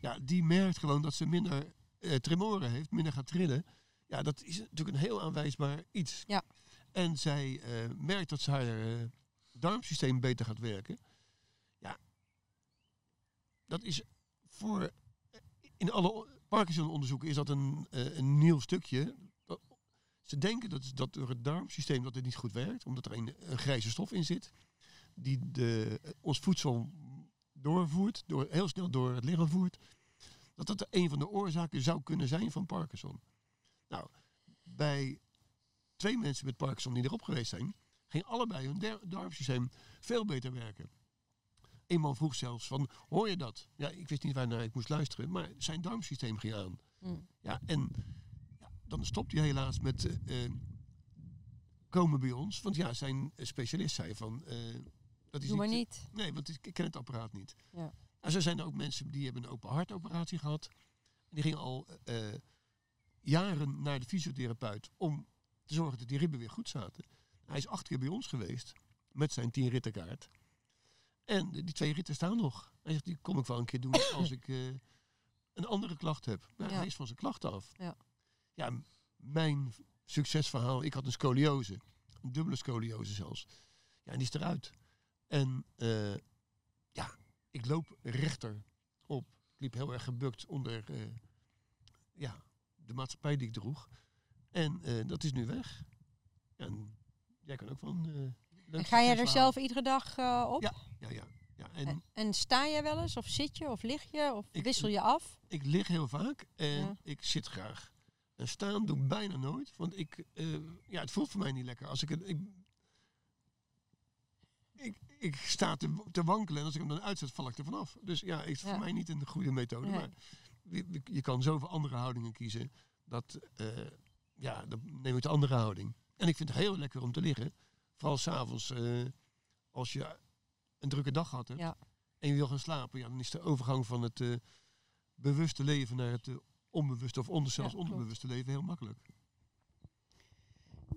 Ja, die merkt gewoon dat ze minder eh, tremoren heeft, minder gaat trillen. Ja, dat is natuurlijk een heel aanwijsbaar iets. Ja. En zij uh, merkt dat ze haar uh, darmsysteem beter gaat werken. Ja, dat is voor... In alle Parkinson-onderzoeken is dat een, uh, een nieuw stukje. Ze denken dat, dat door het darmsysteem dat het niet goed werkt, omdat er een, grijze stof in zit, die de, ons voedsel doorvoert, door, heel snel door het lichaam voert, dat dat een van de oorzaken zou kunnen zijn van Parkinson. Nou, bij twee mensen met Parkinson die erop geweest zijn, ging allebei hun darmsysteem veel beter werken. Een man vroeg zelfs van, hoor je dat? Ja, ik wist niet waarnaar ik moest luisteren, maar zijn darmsysteem ging aan. Mm. Ja, en ja, dan stopt hij helaas met eh, eh, komen bij ons. Want ja, zijn specialist zei van... eh, dat is Doe maar niet, niet. Nee, want ik ken het apparaat niet. Ja. En zo zijn er ook mensen die hebben een open hartoperatie gehad. Die gingen al jaren naar de fysiotherapeut om te zorgen dat die ribben weer goed zaten. Hij is acht keer bij ons geweest met zijn tien rittenkaart. En die twee ritten staan nog. Hij zegt, die kom ik wel een keer doen als ik eh, een andere klacht heb. Maar Ja. hij is van zijn klachten af. Ja. ja, mijn succesverhaal, ik had een scoliose. Een dubbele scoliose zelfs. Ja, en die is eruit. En eh, ja, ik loop rechter op. Ik liep heel erg gebukt onder eh, ja, de maatschappij die ik droeg. En dat is nu weg. Ja, en jij kan ook van. Eh En ga je er zelf iedere dag eh, op? Ja. Ja, ja. ja. En En, sta je wel eens? Of zit je? Of lig je? Of Ik- wissel je af? ik lig heel vaak en Ja. ik zit graag. En staan doe ik bijna nooit, want ik, eh, ja, het voelt voor mij niet lekker. Als ik, ik, ik, ik sta te, te wankelen en als ik hem dan uitzet, val ik er vanaf. Dus ja, het is Ja. voor mij niet een goede methode. Nee. Maar je, kan zoveel andere houdingen kiezen. Dat, eh, ja, dan neem ik de andere houding. En ik vind het heel lekker om te liggen. Vooral s'avonds, eh als je een drukke dag gehad hebt. Ja. En je wil gaan slapen. Ja, dan is de overgang van het eh, bewuste leven naar het eh, onbewuste of onder, zelfs Ja, onderbewuste leven heel makkelijk.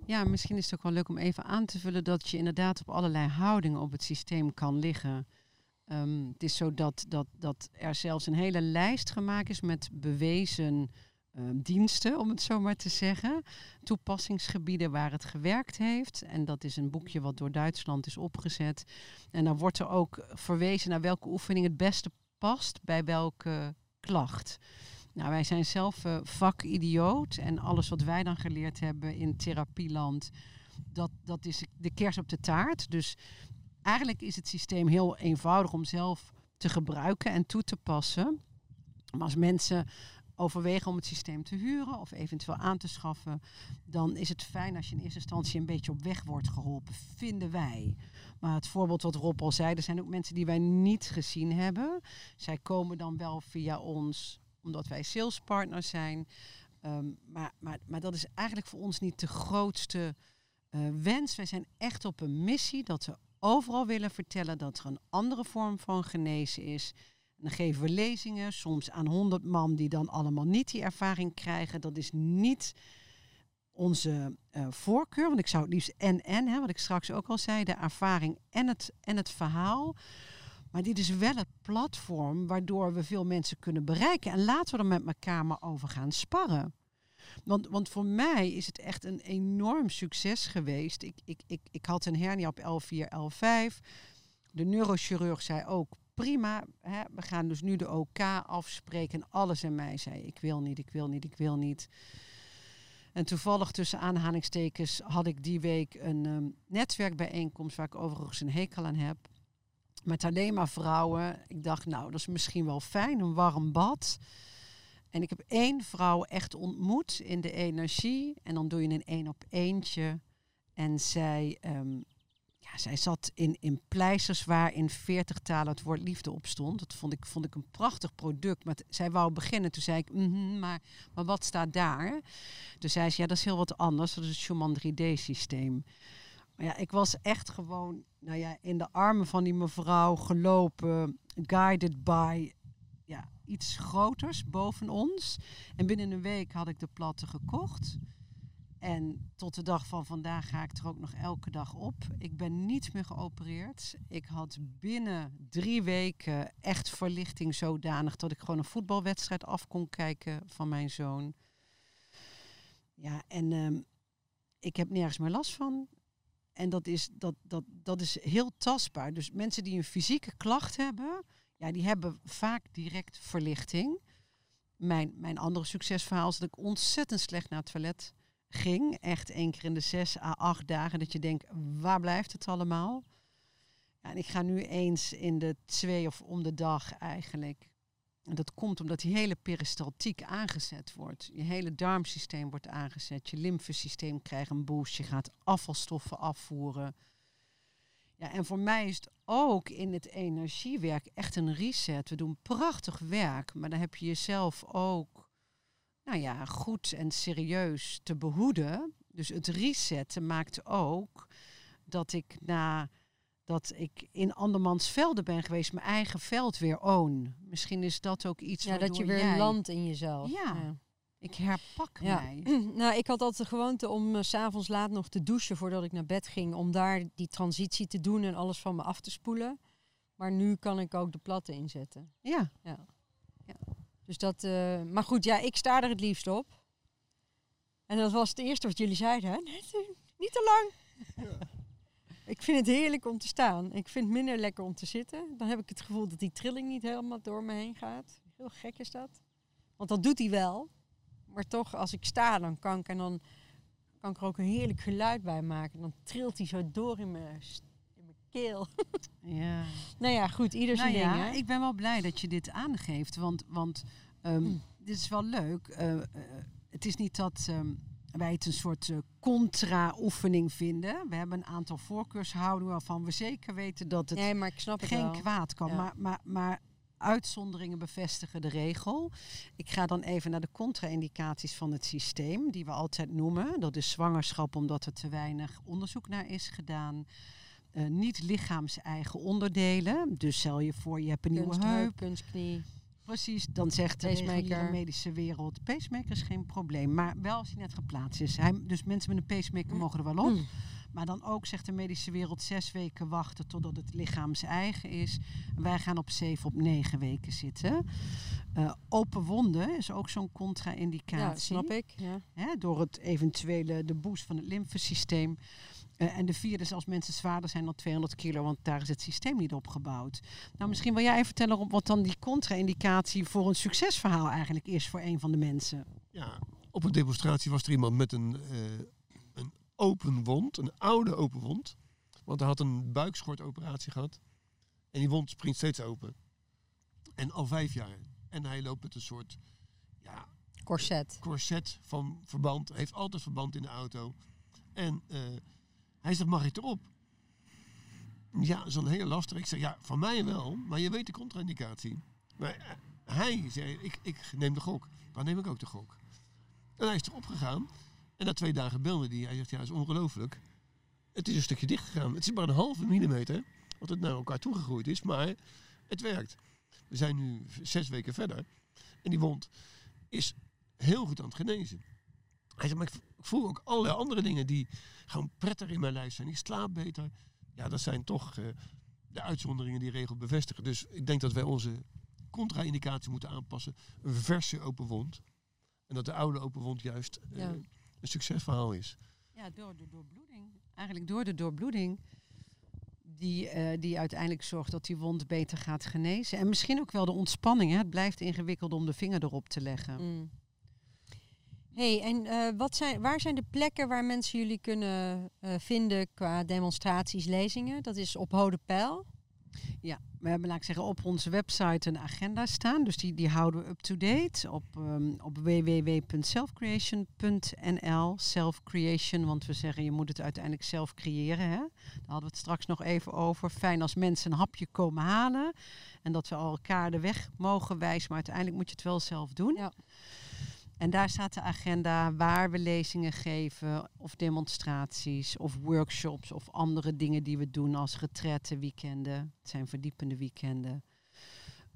Ja, misschien is het ook wel leuk om even aan te vullen dat je inderdaad op allerlei houdingen op het systeem kan liggen. Ehm, het is zo dat, dat, dat er zelfs een hele lijst gemaakt is met bewezen ehm, diensten, om het zo maar te zeggen. Toepassingsgebieden waar het gewerkt heeft. En dat is een boekje wat door Duitsland is opgezet. En dan wordt er ook verwezen naar welke oefening het beste past bij welke klacht. Nou, wij zijn zelf eh, vakidioot en alles wat wij dan geleerd hebben in therapieland, dat, dat is de kers op de taart. Dus eigenlijk is het systeem heel eenvoudig om zelf te gebruiken en toe te passen. Maar als mensen overwegen om het systeem te huren of eventueel aan te schaffen, dan is het fijn als je in eerste instantie een beetje op weg wordt geholpen, vinden wij. Maar het voorbeeld wat Rob al zei, er zijn ook mensen die wij niet gezien hebben. Zij komen dan wel via ons omdat wij salespartners zijn. Ehm, maar, maar, maar dat is eigenlijk voor ons niet de grootste eh, wens. Wij zijn echt op een missie dat we overal willen vertellen dat er een andere vorm van genezen is. En dan geven we lezingen, soms aan honderd man die dan allemaal niet die ervaring krijgen. Dat is niet onze eh, voorkeur, want ik zou het liefst en-en, hè, wat ik straks ook al zei, de ervaring en het, en het verhaal. Maar dit is wel het platform waardoor we veel mensen kunnen bereiken. En laten we er met elkaar maar over gaan sparren. Want, want voor mij is het echt een enorm succes geweest. Ik, ik, ik, ik had een hernia op L4, L5. De neurochirurg zei ook, prima, hè, we gaan dus nu de OK afspreken. En alles in mij zei, ik wil niet, ik wil niet, ik wil niet. En toevallig tussen aanhalingstekens had ik die week een ehm, netwerkbijeenkomst... waar ik overigens een hekel aan heb met alleen maar vrouwen. Ik dacht, nou, dat is misschien wel fijn, een warm bad. En ik heb één vrouw echt ontmoet in de energie. En dan doe je een één op eentje. En zij, ehm, zij zat in, in pleisters waar in veertig talen het woord liefde op stond. Dat vond ik, vond ik een prachtig product. Maar zij wou beginnen. Toen zei ik, "Mhm, maar, maar wat staat daar? Toen zei ze, ja, dat is heel wat anders. Dat is het Schumann 3D-systeem. Maar ja, ik was echt gewoon nou ja, in de armen van die mevrouw gelopen, guided by ja, iets groters boven ons. En binnen een week had ik de platte gekocht. En tot de dag van vandaag ga ik er ook nog elke dag op. Ik ben niet meer geopereerd. Ik had binnen drie weken echt verlichting zodanig dat ik gewoon een voetbalwedstrijd af kon kijken van mijn zoon. Ja, en ehm, ik heb nergens meer last van. En dat is, dat, dat, dat is heel tastbaar. Dus mensen die een fysieke klacht hebben, ja, die hebben vaak direct verlichting. Mijn, mijn andere succesverhaal is dat ik ontzettend slecht naar het toilet ging. Echt één keer in de zes à acht dagen dat je denkt, waar blijft het allemaal? Ja, en ik ga nu eens in de twee of om de dag eigenlijk. En dat komt omdat die hele peristaltiek aangezet wordt. Je hele darmsysteem wordt aangezet. Je lymfesysteem krijgt een boost. Je gaat afvalstoffen afvoeren. Ja, en voor mij is het ook in het energiewerk echt een reset. We doen prachtig werk, maar dan heb je jezelf ook nou ja, goed en serieus te behoeden. Dus het resetten maakt ook dat ik na dat ik in andermans velden ben geweest, mijn eigen veld weer own. Misschien is dat ook iets Ja, dat je weer jij... landt in jezelf. Ja. Ik herpak Ja. mij. Nou, ik had altijd de gewoonte om s s'avonds laat nog te douchen voordat ik naar bed ging. Om daar die transitie te doen en alles van me af te spoelen. Maar nu kan ik ook de platten inzetten. Ja, Dus dat, eh, maar goed, ja, ik sta er het liefst op. En dat was het eerste wat jullie zeiden, hè? Niet te lang. Ik vind het heerlijk om te staan. Ik vind het minder lekker om te zitten. Dan heb ik het gevoel dat die trilling niet helemaal door me heen gaat. Heel gek is dat. Want dat doet hij wel. Maar toch, als ik sta, dan kan ik, en dan kan ik er ook een heerlijk geluid bij maken. Dan trilt hij zo door in mijn, st- in mijn keel. ja. nou ja, goed, ieder zijn Nou ding, ja, ik ben wel blij dat je dit aangeeft, want, want ehm, Mm. dit is wel leuk. Eh, eh, het is niet dat ehm, wij het een soort eh, contra-oefening vinden. We hebben een aantal voorkeurshoudingen waarvan we zeker weten dat het Nee, maar ik snap het geen kwaad kan. Ja. Maar, maar, maar uitzonderingen bevestigen de regel. Ik ga dan even naar de contra-indicaties van het systeem, die we altijd noemen. Dat is zwangerschap, omdat er te weinig onderzoek naar is gedaan. Eh, niet lichaams-eigen onderdelen. Dus stel je voor, je hebt een nieuwe heup. kunstknie. Precies, dan zegt de medische wereld... pacemaker is geen probleem, maar wel als hij net geplaatst is. Hij, dus mensen met een pacemaker mogen er wel op. Mm. Maar dan ook zegt de medische wereld zes weken wachten totdat het lichaams eigen is. Wij gaan op zeven op negen weken zitten. Eh, open wonden is ook zo'n contra-indicatie. Ja, snap ik. Ja. Hè, door het eventuele de boost van het lymfesysteem. Eh, en de vierde is als mensen zwaarder zijn dan 200 kilo, want daar is het systeem niet op gebouwd. Nou, misschien wil jij even vertellen op wat dan die contra-indicatie voor een succesverhaal eigenlijk is voor een van de mensen. Ja, op een demonstratie was er iemand met een, eh, een open wond, een oude open wond. Want hij had een buikschortoperatie gehad. En die wond springt steeds open. En al vijf jaar. En hij loopt met een soort ja, Corset. corset van verband. Hij heeft altijd verband in de auto. En eh, hij zegt, mag ik erop? Ja, dat is een hele lastig. Ik zeg, ja, van mij wel. Maar je weet de contra-indicatie. Maar eh, hij zei, ik, ik neem de gok. Dan neem ik ook de gok. En hij is erop gegaan. En na twee dagen belde hij. Hij zegt, ja, dat is ongelooflijk. Het is een stukje dicht gegaan. Het is maar een halve millimeter. Wat het naar elkaar toegegroeid is. Maar het werkt. We zijn nu zes weken verder. En die wond is heel goed aan het genezen. Hij zegt, maar ik ik voel ook allerlei andere dingen die gewoon prettig in mijn lijf zijn. Ik slaap beter. Ja, dat zijn toch eh, de uitzonderingen die regel bevestigen. Dus ik denk dat wij onze contra-indicatie moeten aanpassen. Een verse open wond. En dat de oude open wond juist eh, Ja. een succesverhaal is. Ja, door de doorbloeding. Eigenlijk door de doorbloeding. Die, eh, die uiteindelijk zorgt dat die wond beter gaat genezen. En misschien ook wel de ontspanning. Hè? Het blijft ingewikkeld om de vinger erop te leggen. Mm. Hey, en eh, wat zijn, waar zijn de plekken waar mensen jullie kunnen eh, vinden qua demonstraties, lezingen? Dat is op Hode Pijl. Ja, we hebben, laat ik zeggen, op onze website een agenda staan. Dus die, die houden we up-to-date op, ehm op www.selfcreation.nl. Self-creation, want we zeggen je moet het uiteindelijk zelf creëren. Hè? Daar hadden we het straks nog even over. Fijn als mensen een hapje komen halen. En dat we al elkaar de weg mogen wijzen. Maar uiteindelijk moet je het wel zelf doen. Ja. En daar staat de agenda waar we lezingen geven, of demonstraties, of workshops, of andere dingen die we doen als retretten, weekenden. Het zijn verdiepende weekenden.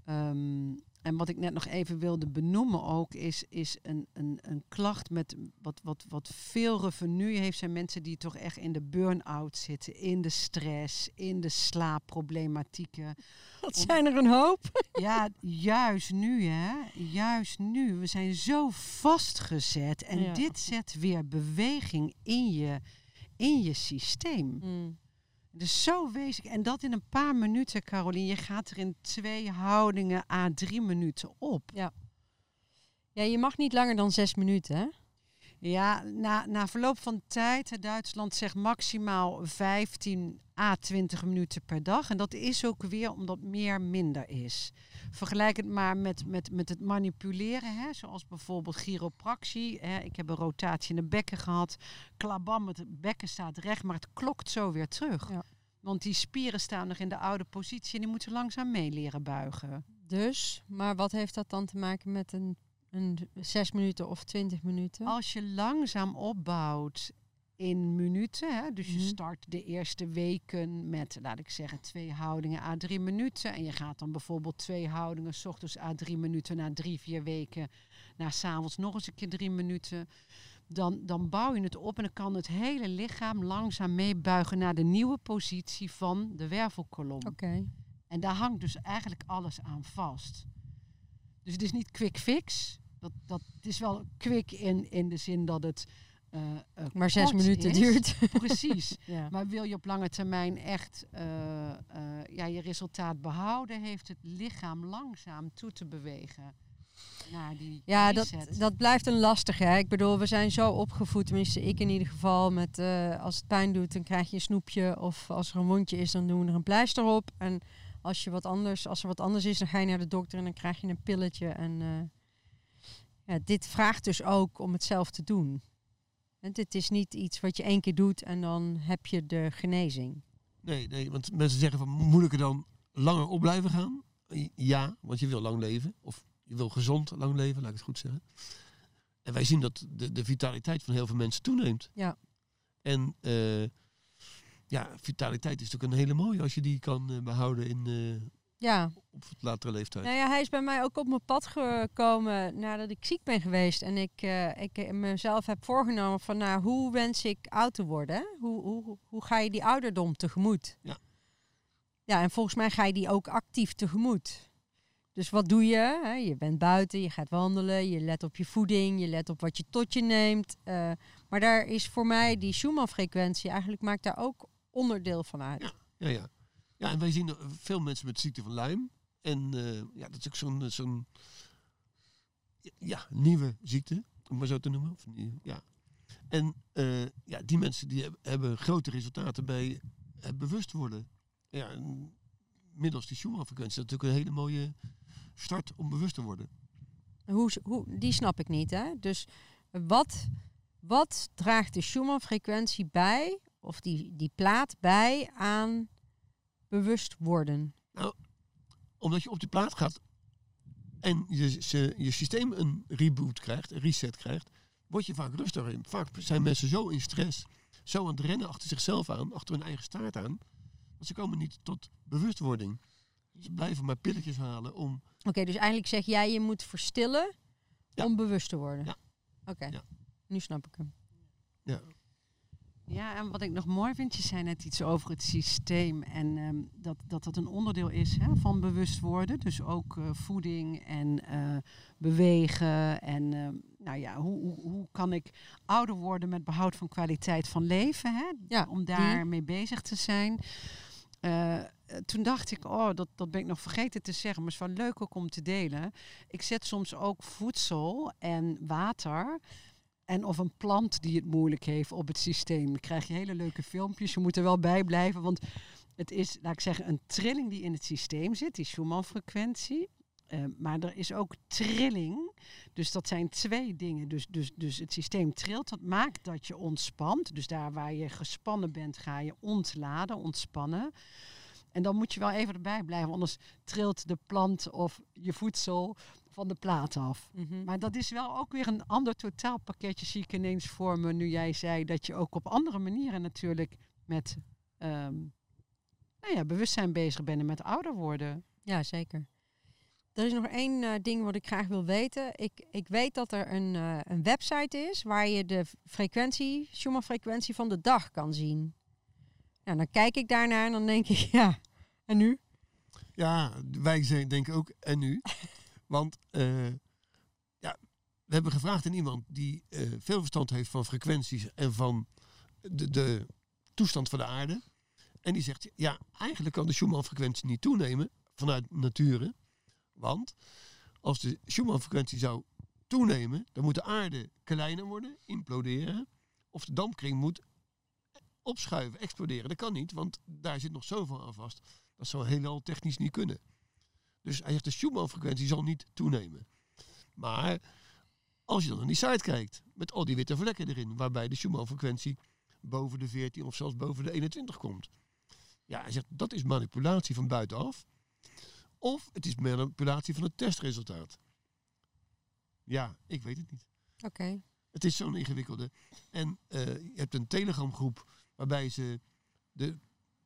Ehm, en wat ik net nog even wilde benoemen ook, is, is een, een, een klacht met wat, wat, wat veel revenue heeft, zijn mensen die toch echt in de burn-out zitten, in de stress, in de slaapproblematieken. Dat zijn er een hoop. Ja, juist nu, hè. Juist nu. We zijn zo vastgezet. En Ja. dit zet weer beweging in je, in je systeem. Mm. Dus zo wezenlijk. En dat in een paar minuten, Carolien. Je gaat er in twee houdingen à drie minuten op. Ja, je mag niet langer dan zes minuten, hè? Ja, na, na verloop van tijd, Duitsland zegt maximaal 15 à 20 minuten per dag. En dat is ook weer omdat meer minder is. Vergelijk het maar met, met, met het manipuleren, hè, zoals bijvoorbeeld chiropractie. Hè. Ik heb een rotatie in de bekken gehad. Klabam, het bekken staat recht, maar het klokt zo weer terug. Ja. Want die spieren staan nog in de oude positie en die moeten langzaam mee leren buigen. Dus, maar wat heeft dat dan te maken met een, een zes minuten of twintig minuten? Als je langzaam opbouwt in minuten, hè, dus je Mhm. start de eerste weken met, laat ik zeggen, twee houdingen à drie minuten. En je gaat dan bijvoorbeeld twee houdingen, s ochtends à drie minuten, na drie, vier weken, na s'avonds nog eens een keer drie minuten. Dan, dan bouw je het op en dan kan het hele lichaam langzaam meebuigen naar de nieuwe positie van de wervelkolom. Oké. En daar hangt dus eigenlijk alles aan vast. Dus het is niet quick fix. Dat, dat, het is wel quick in, in de zin dat het. eh, eh, Maar zes minuten is. duurt. Precies. ja. Maar wil je op lange termijn echt eh, ja, je resultaat behouden, heeft het lichaam langzaam toe te bewegen naar die Ja, dat, reset. dat blijft een lastige. Hè? Ik bedoel, we zijn zo opgevoed, tenminste ik in ieder geval, met als het pijn doet, dan krijg je een snoepje. Of als er een wondje is, dan doen we er een pleister op. En als, je wat anders, als er wat anders is, dan ga je naar de dokter en dan krijg je een pilletje. En eh, ja, dit vraagt dus ook om het zelf te doen. En dit is niet iets wat je één keer doet en dan heb je de genezing. Nee, nee, want mensen zeggen van moet ik er dan langer op blijven gaan? Ja, want je wil lang leven. Of je wil gezond lang leven, laat ik het goed zeggen. En wij zien dat de, de vitaliteit van heel veel mensen toeneemt. Ja. En eh, ja, vitaliteit is natuurlijk een hele mooie als je die kan eh, behouden in, eh, Ja, op latere leeftijd. Nou ja, hij is bij mij ook op mijn pad gekomen nadat ik ziek ben geweest. En ik, eh, ik mezelf heb voorgenomen van, nou, hoe wens ik oud te worden? Hoe, hoe, hoe ga je die ouderdom tegemoet? Ja. Ja, en volgens mij ga je die ook actief tegemoet. Dus wat doe je? Je bent buiten, je gaat wandelen, je let op je voeding, je let op wat je tot je neemt. maar daar is voor mij die Schumann-frequentie eigenlijk maakt daar ook onderdeel van uit. Ja. Ja, ja. ja, en wij zien veel mensen met ziekte van Lyme. En eh, ja, dat is ook zo'n zo'n ja, nieuwe ziekte, om maar zo te noemen. Of ja. En eh, ja, die mensen die heb- hebben grote resultaten bij het bewust worden. Ja, en middels die Schumann-frequentie. Dat is natuurlijk een hele mooie start om bewust te worden. Hoe, hoe, die snap ik niet. Hè? Dus wat, wat draagt de Schumann-frequentie bij, of die, die plaat bij aan bewust worden? Omdat je op die plaat gaat en je, ze, je systeem een reboot krijgt, een reset krijgt, word je vaak rustiger. Vaak zijn mensen zo in stress, zo aan het rennen achter zichzelf aan, achter hun eigen staart aan, dat ze komen niet tot bewustwording. Ze blijven maar pilletjes halen om... Oké, dus eigenlijk zeg jij je moet verstillen Ja. om bewust te worden. Ja. Oké, Ja. nu snap ik hem. Ja, Ja, en wat ik nog mooi vind, je zei net iets over het systeem en ehm, dat, dat dat een onderdeel is hè, van bewust worden. Dus ook eh, voeding en eh, bewegen en ehm, nou ja, hoe, hoe, hoe kan ik ouder worden met behoud van kwaliteit van leven, hè? Ja, om daarmee bezig te zijn. Eh, toen dacht ik, oh, dat, dat ben ik nog vergeten te zeggen, maar het is wel leuk ook om te delen. Ik zet soms ook voedsel en water en of een plant die het moeilijk heeft op het systeem. Dan krijg je hele leuke filmpjes. Je moet er wel bij blijven, want het is, laat ik zeggen, een trilling die in het systeem zit, die Schumann-frequentie. Eh, maar er is ook trilling. Dus dat zijn twee dingen. Dus, dus, dus het systeem trilt. Dat maakt dat je ontspant. Dus daar waar je gespannen bent, ga je ontladen, ontspannen. En dan moet je wel even erbij blijven, anders trilt de plant of je voedsel van de plaat af. Mhm. Maar dat is wel ook weer een ander totaalpakketje, zie ik ineens voor me. Nu jij zei dat je ook op andere manieren natuurlijk met ehm, nou ja, bewustzijn bezig bent en met ouder worden. Ja, zeker. Er is nog één eh, ding wat ik graag wil weten. Ik, ik weet dat er een, eh, een website is waar je de frequentie, Schumann-frequentie van de dag kan zien. Nou, dan kijk ik daarnaar en dan denk ik, ja, en nu? ja wij zijn, denken ook en nu. Want eh, ja, we hebben gevraagd aan iemand die eh, veel verstand heeft van frequenties en van de, de toestand van de aarde. En die zegt, ja, eigenlijk kan de Schumann-frequentie niet toenemen vanuit nature. Want als de Schumann-frequentie zou toenemen, dan moet de aarde kleiner worden, imploderen. Of de dampkring moet opschuiven, exploderen. Dat kan niet, want daar zit nog zoveel aan vast. Dat zou helemaal technisch niet kunnen. Dus hij zegt de Schumann-frequentie zal niet toenemen. Maar als je dan naar die site kijkt, met al die witte vlekken erin, waarbij de Schumann-frequentie boven de 14 of zelfs boven de 21 komt. Ja, hij zegt dat is manipulatie van buitenaf. Of het is manipulatie van het testresultaat. Ja, ik weet het niet. Oké. Het is zo'n ingewikkelde. En eh, je hebt een telegramgroep waarbij ze de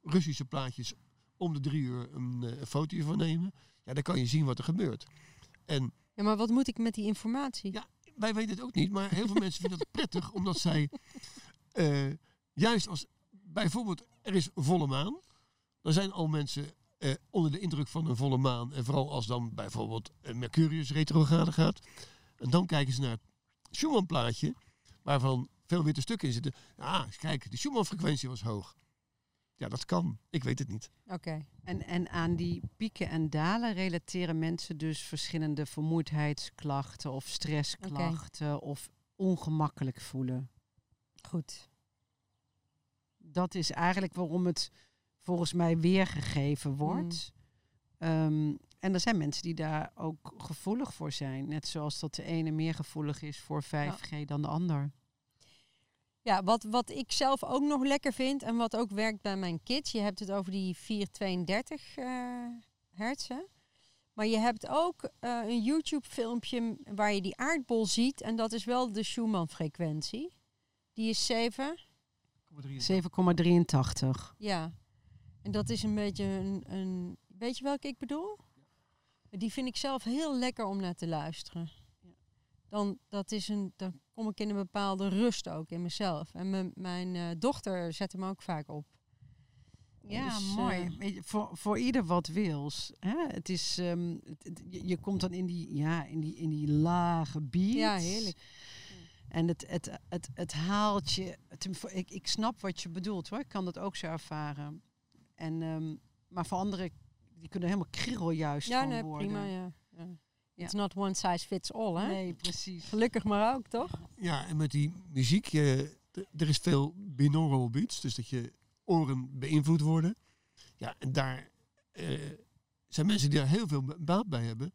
Russische plaatjes om de drie uur een, eh, een foto van nemen. Ja, dan kan je zien wat er gebeurt. En Ja, maar wat moet ik met die informatie? Ja. wij weten het ook niet, maar heel veel mensen vinden het prettig omdat zij eh, juist als bijvoorbeeld er is volle maan, dan zijn al mensen eh, onder de indruk van een volle maan en vooral als dan bijvoorbeeld een Mercurius retrograde gaat en dan kijken ze naar het Schumann plaatje waarvan veel witte stukken in zitten. Ah, kijk, de Schumann frequentie was hoog. Ja, dat kan. Ik weet het niet. Oké. En, en aan die pieken en dalen relateren mensen dus verschillende vermoeidheidsklachten of stressklachten of ongemakkelijk voelen. Goed. Dat is eigenlijk waarom het volgens mij weergegeven wordt. Ehm, en er zijn mensen die daar ook gevoelig voor zijn. Net zoals dat de ene meer gevoelig is voor 5G dan de ander. Ja, wat, wat ik zelf ook nog lekker vind en wat ook werkt bij mijn kids. Je hebt het over die 432 eh hertzen. Maar je hebt ook eh, een YouTube filmpje waar je die aardbol ziet. En dat is wel de Schumann frequentie. Die is 7. 7,83. Ja. En dat is een beetje een, een... Weet je welke ik bedoel? Die vind ik zelf heel lekker om naar te luisteren. Dan, dat is een, dan kom ik in een bepaalde rust ook in mezelf. En mijn, eh, dochter zet hem ook vaak op. Ja, Dus, mooi. eh, je, voor, voor ieder wat wils. Hè? Het is, ehm, het- je, komt dan in die, ja, in die, in die lage beat. Ja, heerlijk. En het, het, het, het haalt je. Het, ik, ik snap wat je bedoelt hoor. Ik kan dat ook zo ervaren. En, ehm, maar voor anderen, die kunnen helemaal kriegel juist Ja, van nee, worden. prima. Ja. Ja. It's not one size fits all, hè? Nee, precies. Gelukkig maar ook, toch? Ja, en met die muziek, je, er is veel binaural beats, dus dat je oren beïnvloed worden. Ja, en daar eh, zijn mensen die daar heel veel ba- baat bij hebben.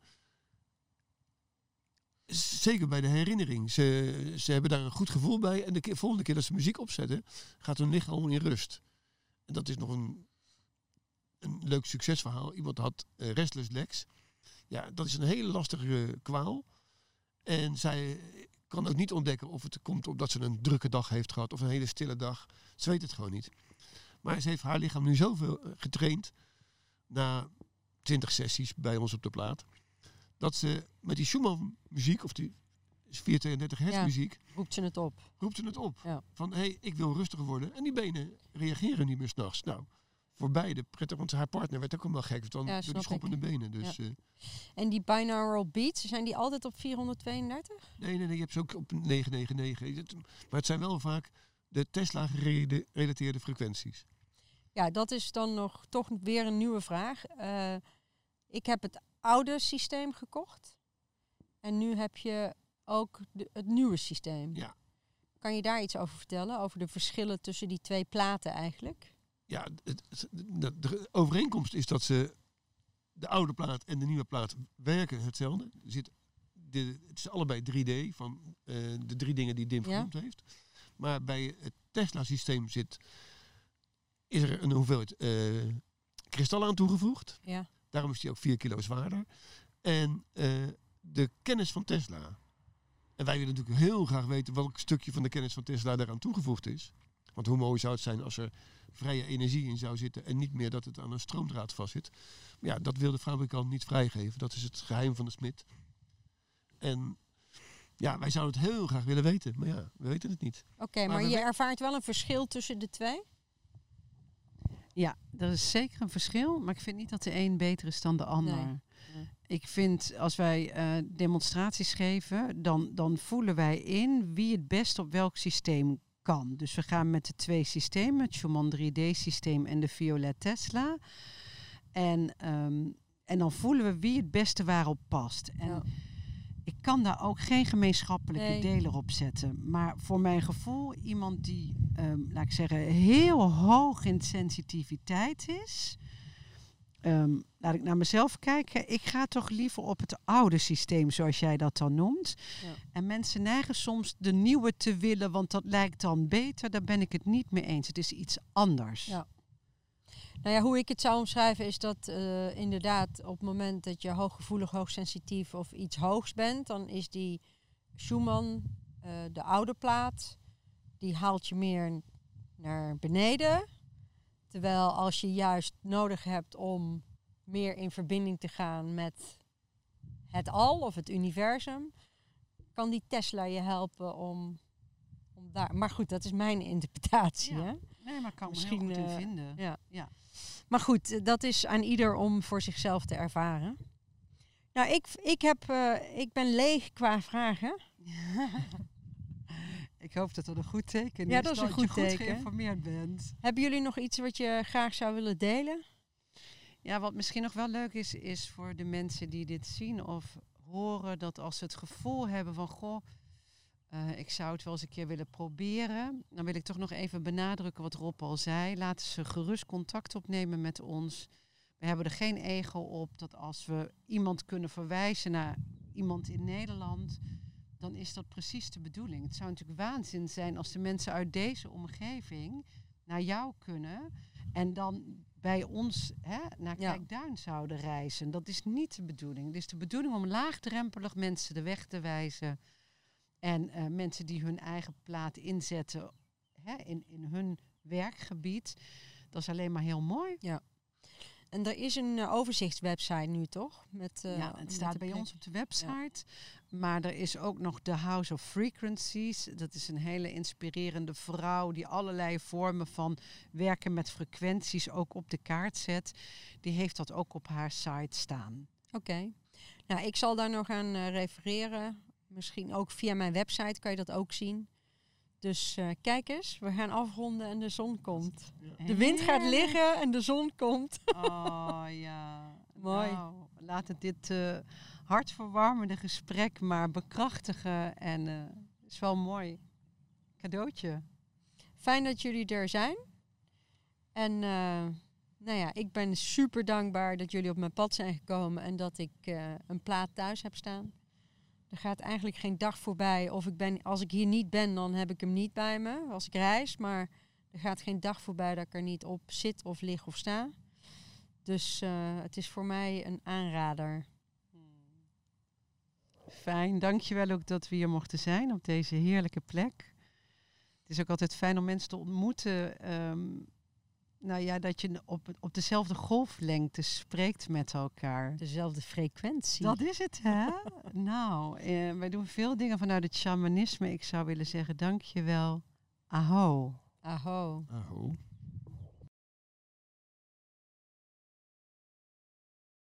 Zeker bij de herinnering. Ze, ze hebben daar een goed gevoel bij. En de keer, volgende keer dat ze muziek opzetten, gaat hun lichaam in rust. En dat is nog een, een leuk succesverhaal. Iemand had eh, restless legs. Ja, dat is een hele lastige kwaal. En zij kan ook niet ontdekken of het komt omdat ze een drukke dag heeft gehad of een hele stille dag. Ze weet het gewoon niet. Maar ze heeft haar lichaam nu zoveel eh, getraind na 20 sessies bij ons op de plaat. Dat ze met die Schumann muziek of die 432 hertz Ja. muziek Roept ze het op. roept ze het op. Ja. Van hé, hey, ik wil rustiger worden. En die benen reageren niet meer s'nachts. Nou, voor beide prettig, want haar partner werd ook helemaal gek van Ja, door ik. schoppende benen. Dus eh, En die binaural beats, zijn die altijd op 432? Nee, nee, nee, je hebt ze ook op 999. Het- Maar het zijn wel vaak de Tesla-gerelateerde frequenties. Ja, dat is dan nog toch weer een nieuwe vraag. Eh, ik heb het oude systeem gekocht. En nu heb je ook de, het nieuwe systeem. Ja. Kan je daar iets over vertellen? Over de verschillen tussen die twee platen eigenlijk? Ja, het, het- de, overeenkomst is dat ze de oude plaat en de nieuwe plaat werken hetzelfde. Er zit de, het is allebei 3D van eh, de drie dingen die Dim Ja. genoemd heeft. Maar bij het Tesla-systeem zit is er een hoeveelheid eh kristal aan toegevoegd. Ja. Daarom is die ook 4 kilo zwaarder. En eh, de kennis van Tesla. En wij willen natuurlijk heel graag weten welk stukje van de kennis van Tesla daaraan toegevoegd is. Want hoe mooi zou het zijn als er vrije energie in zou zitten en niet meer dat het aan een stroomdraad vastzit. Maar ja, dat wil de fabrikant niet vrijgeven. Dat is het geheim van de smid. En ja, wij zouden het heel graag willen weten. Maar ja, we weten het niet. Oké, Maar je we- ervaart wel een verschil tussen de twee? Ja, er is zeker een verschil, maar ik vind niet dat de een beter is dan de ander. Nee. Ik vind als wij eh, demonstraties geven, dan, dan voelen wij in wie het best op welk systeem kan. Dus we gaan met de twee systemen, het Schumann 3D-systeem en de Violet Tesla. En, ehm, en dan voelen we wie het beste waarop past. En Ja. ik kan daar ook geen gemeenschappelijke Nee. deler op zetten. Maar voor mijn gevoel, iemand die, ehm, laat ik zeggen, heel hoog in sensitiviteit is. Ehm, laat ik naar mezelf kijken. Ik ga toch liever op het oude systeem, zoals jij dat dan noemt. Ja. En mensen neigen soms de nieuwe te willen, want dat lijkt dan beter. Daar ben ik het niet mee eens. Het is iets anders. Ja. Nou ja, hoe ik het zou omschrijven is dat eh, inderdaad op het moment dat je hooggevoelig, hoogsensitief of iets hoogs bent, dan is die Schumann, eh, de oude plaat, die haalt je meer naar beneden. Terwijl als je juist nodig hebt om meer in verbinding te gaan met het al of het universum, kan die Tesla je helpen om, om daar. Maar goed, dat is mijn interpretatie. Ja. Hè? Nee, maar kan Misschien, me heel goed in eh, vinden. ja. ja. Maar goed, eh, dat is aan ieder om voor zichzelf te ervaren. Nou, ik, ik, heb, eh, ik ben leeg qua vragen. ik hoop dat dat een goed teken Ja, is. dat is een je goed goed teken. geïnformeerd bent. Hebben jullie nog iets wat je graag zou willen delen? Ja, wat misschien nog wel leuk is, is voor de mensen die dit zien of horen, dat als ze het gevoel hebben van, goh, eh, ik zou het wel eens een keer willen proberen, dan wil ik toch nog even benadrukken wat Rob al zei. Laten ze gerust contact opnemen met ons. We hebben er geen ego op dat als we iemand kunnen verwijzen naar iemand in Nederland, dan is dat precies de bedoeling. Het zou natuurlijk waanzin zijn als de mensen uit deze omgeving naar jou kunnen en dan bij ons hè, naar Ja. Kijkduin zouden reizen. Dat is niet de bedoeling. Het is de bedoeling om laagdrempelig mensen de weg te wijzen. En eh, mensen die hun eigen plaat inzetten hè, in, in hun werkgebied. Dat is alleen maar heel mooi. En er is een eh, overzichtswebsite nu, toch? Met, eh, ja, het staat bij plek. ons op de website. Maar er is ook nog de House of Frequencies. Dat is een hele inspirerende vrouw die allerlei vormen van werken met frequenties ook op de kaart zet. Die heeft dat ook op haar site staan. Oké. Nou, ik zal daar nog aan eh, refereren. Misschien ook via mijn website kan je dat ook zien. Dus eh, kijk eens, we gaan afronden en de zon komt. De wind gaat liggen en de zon komt. Oh ja. Mooi. Nou, laat het dit eh hartverwarmende gesprek maar bekrachtigen. En eh, het is wel een mooi cadeautje. Fijn dat jullie er zijn. En eh, nou ja, ik ben super dankbaar dat jullie op mijn pad zijn gekomen en dat ik eh, een plaat thuis heb staan. Er gaat eigenlijk geen dag voorbij. Of ik ben, als ik hier niet ben, dan heb ik hem niet bij me als ik reis. Maar er gaat geen dag voorbij dat ik er niet op zit of lig of sta. Dus eh, het is voor mij een aanrader. Fijn, dankjewel ook dat we hier mochten zijn op deze heerlijke plek. Het is ook altijd fijn om mensen te ontmoeten. ehm, nou ja, dat je op, op dezelfde golflengte spreekt met elkaar. Dezelfde frequentie. Dat is het, hè? nou, eh, wij doen veel dingen vanuit het shamanisme. Ik zou willen zeggen, dankjewel. Aho. Aho. Aho.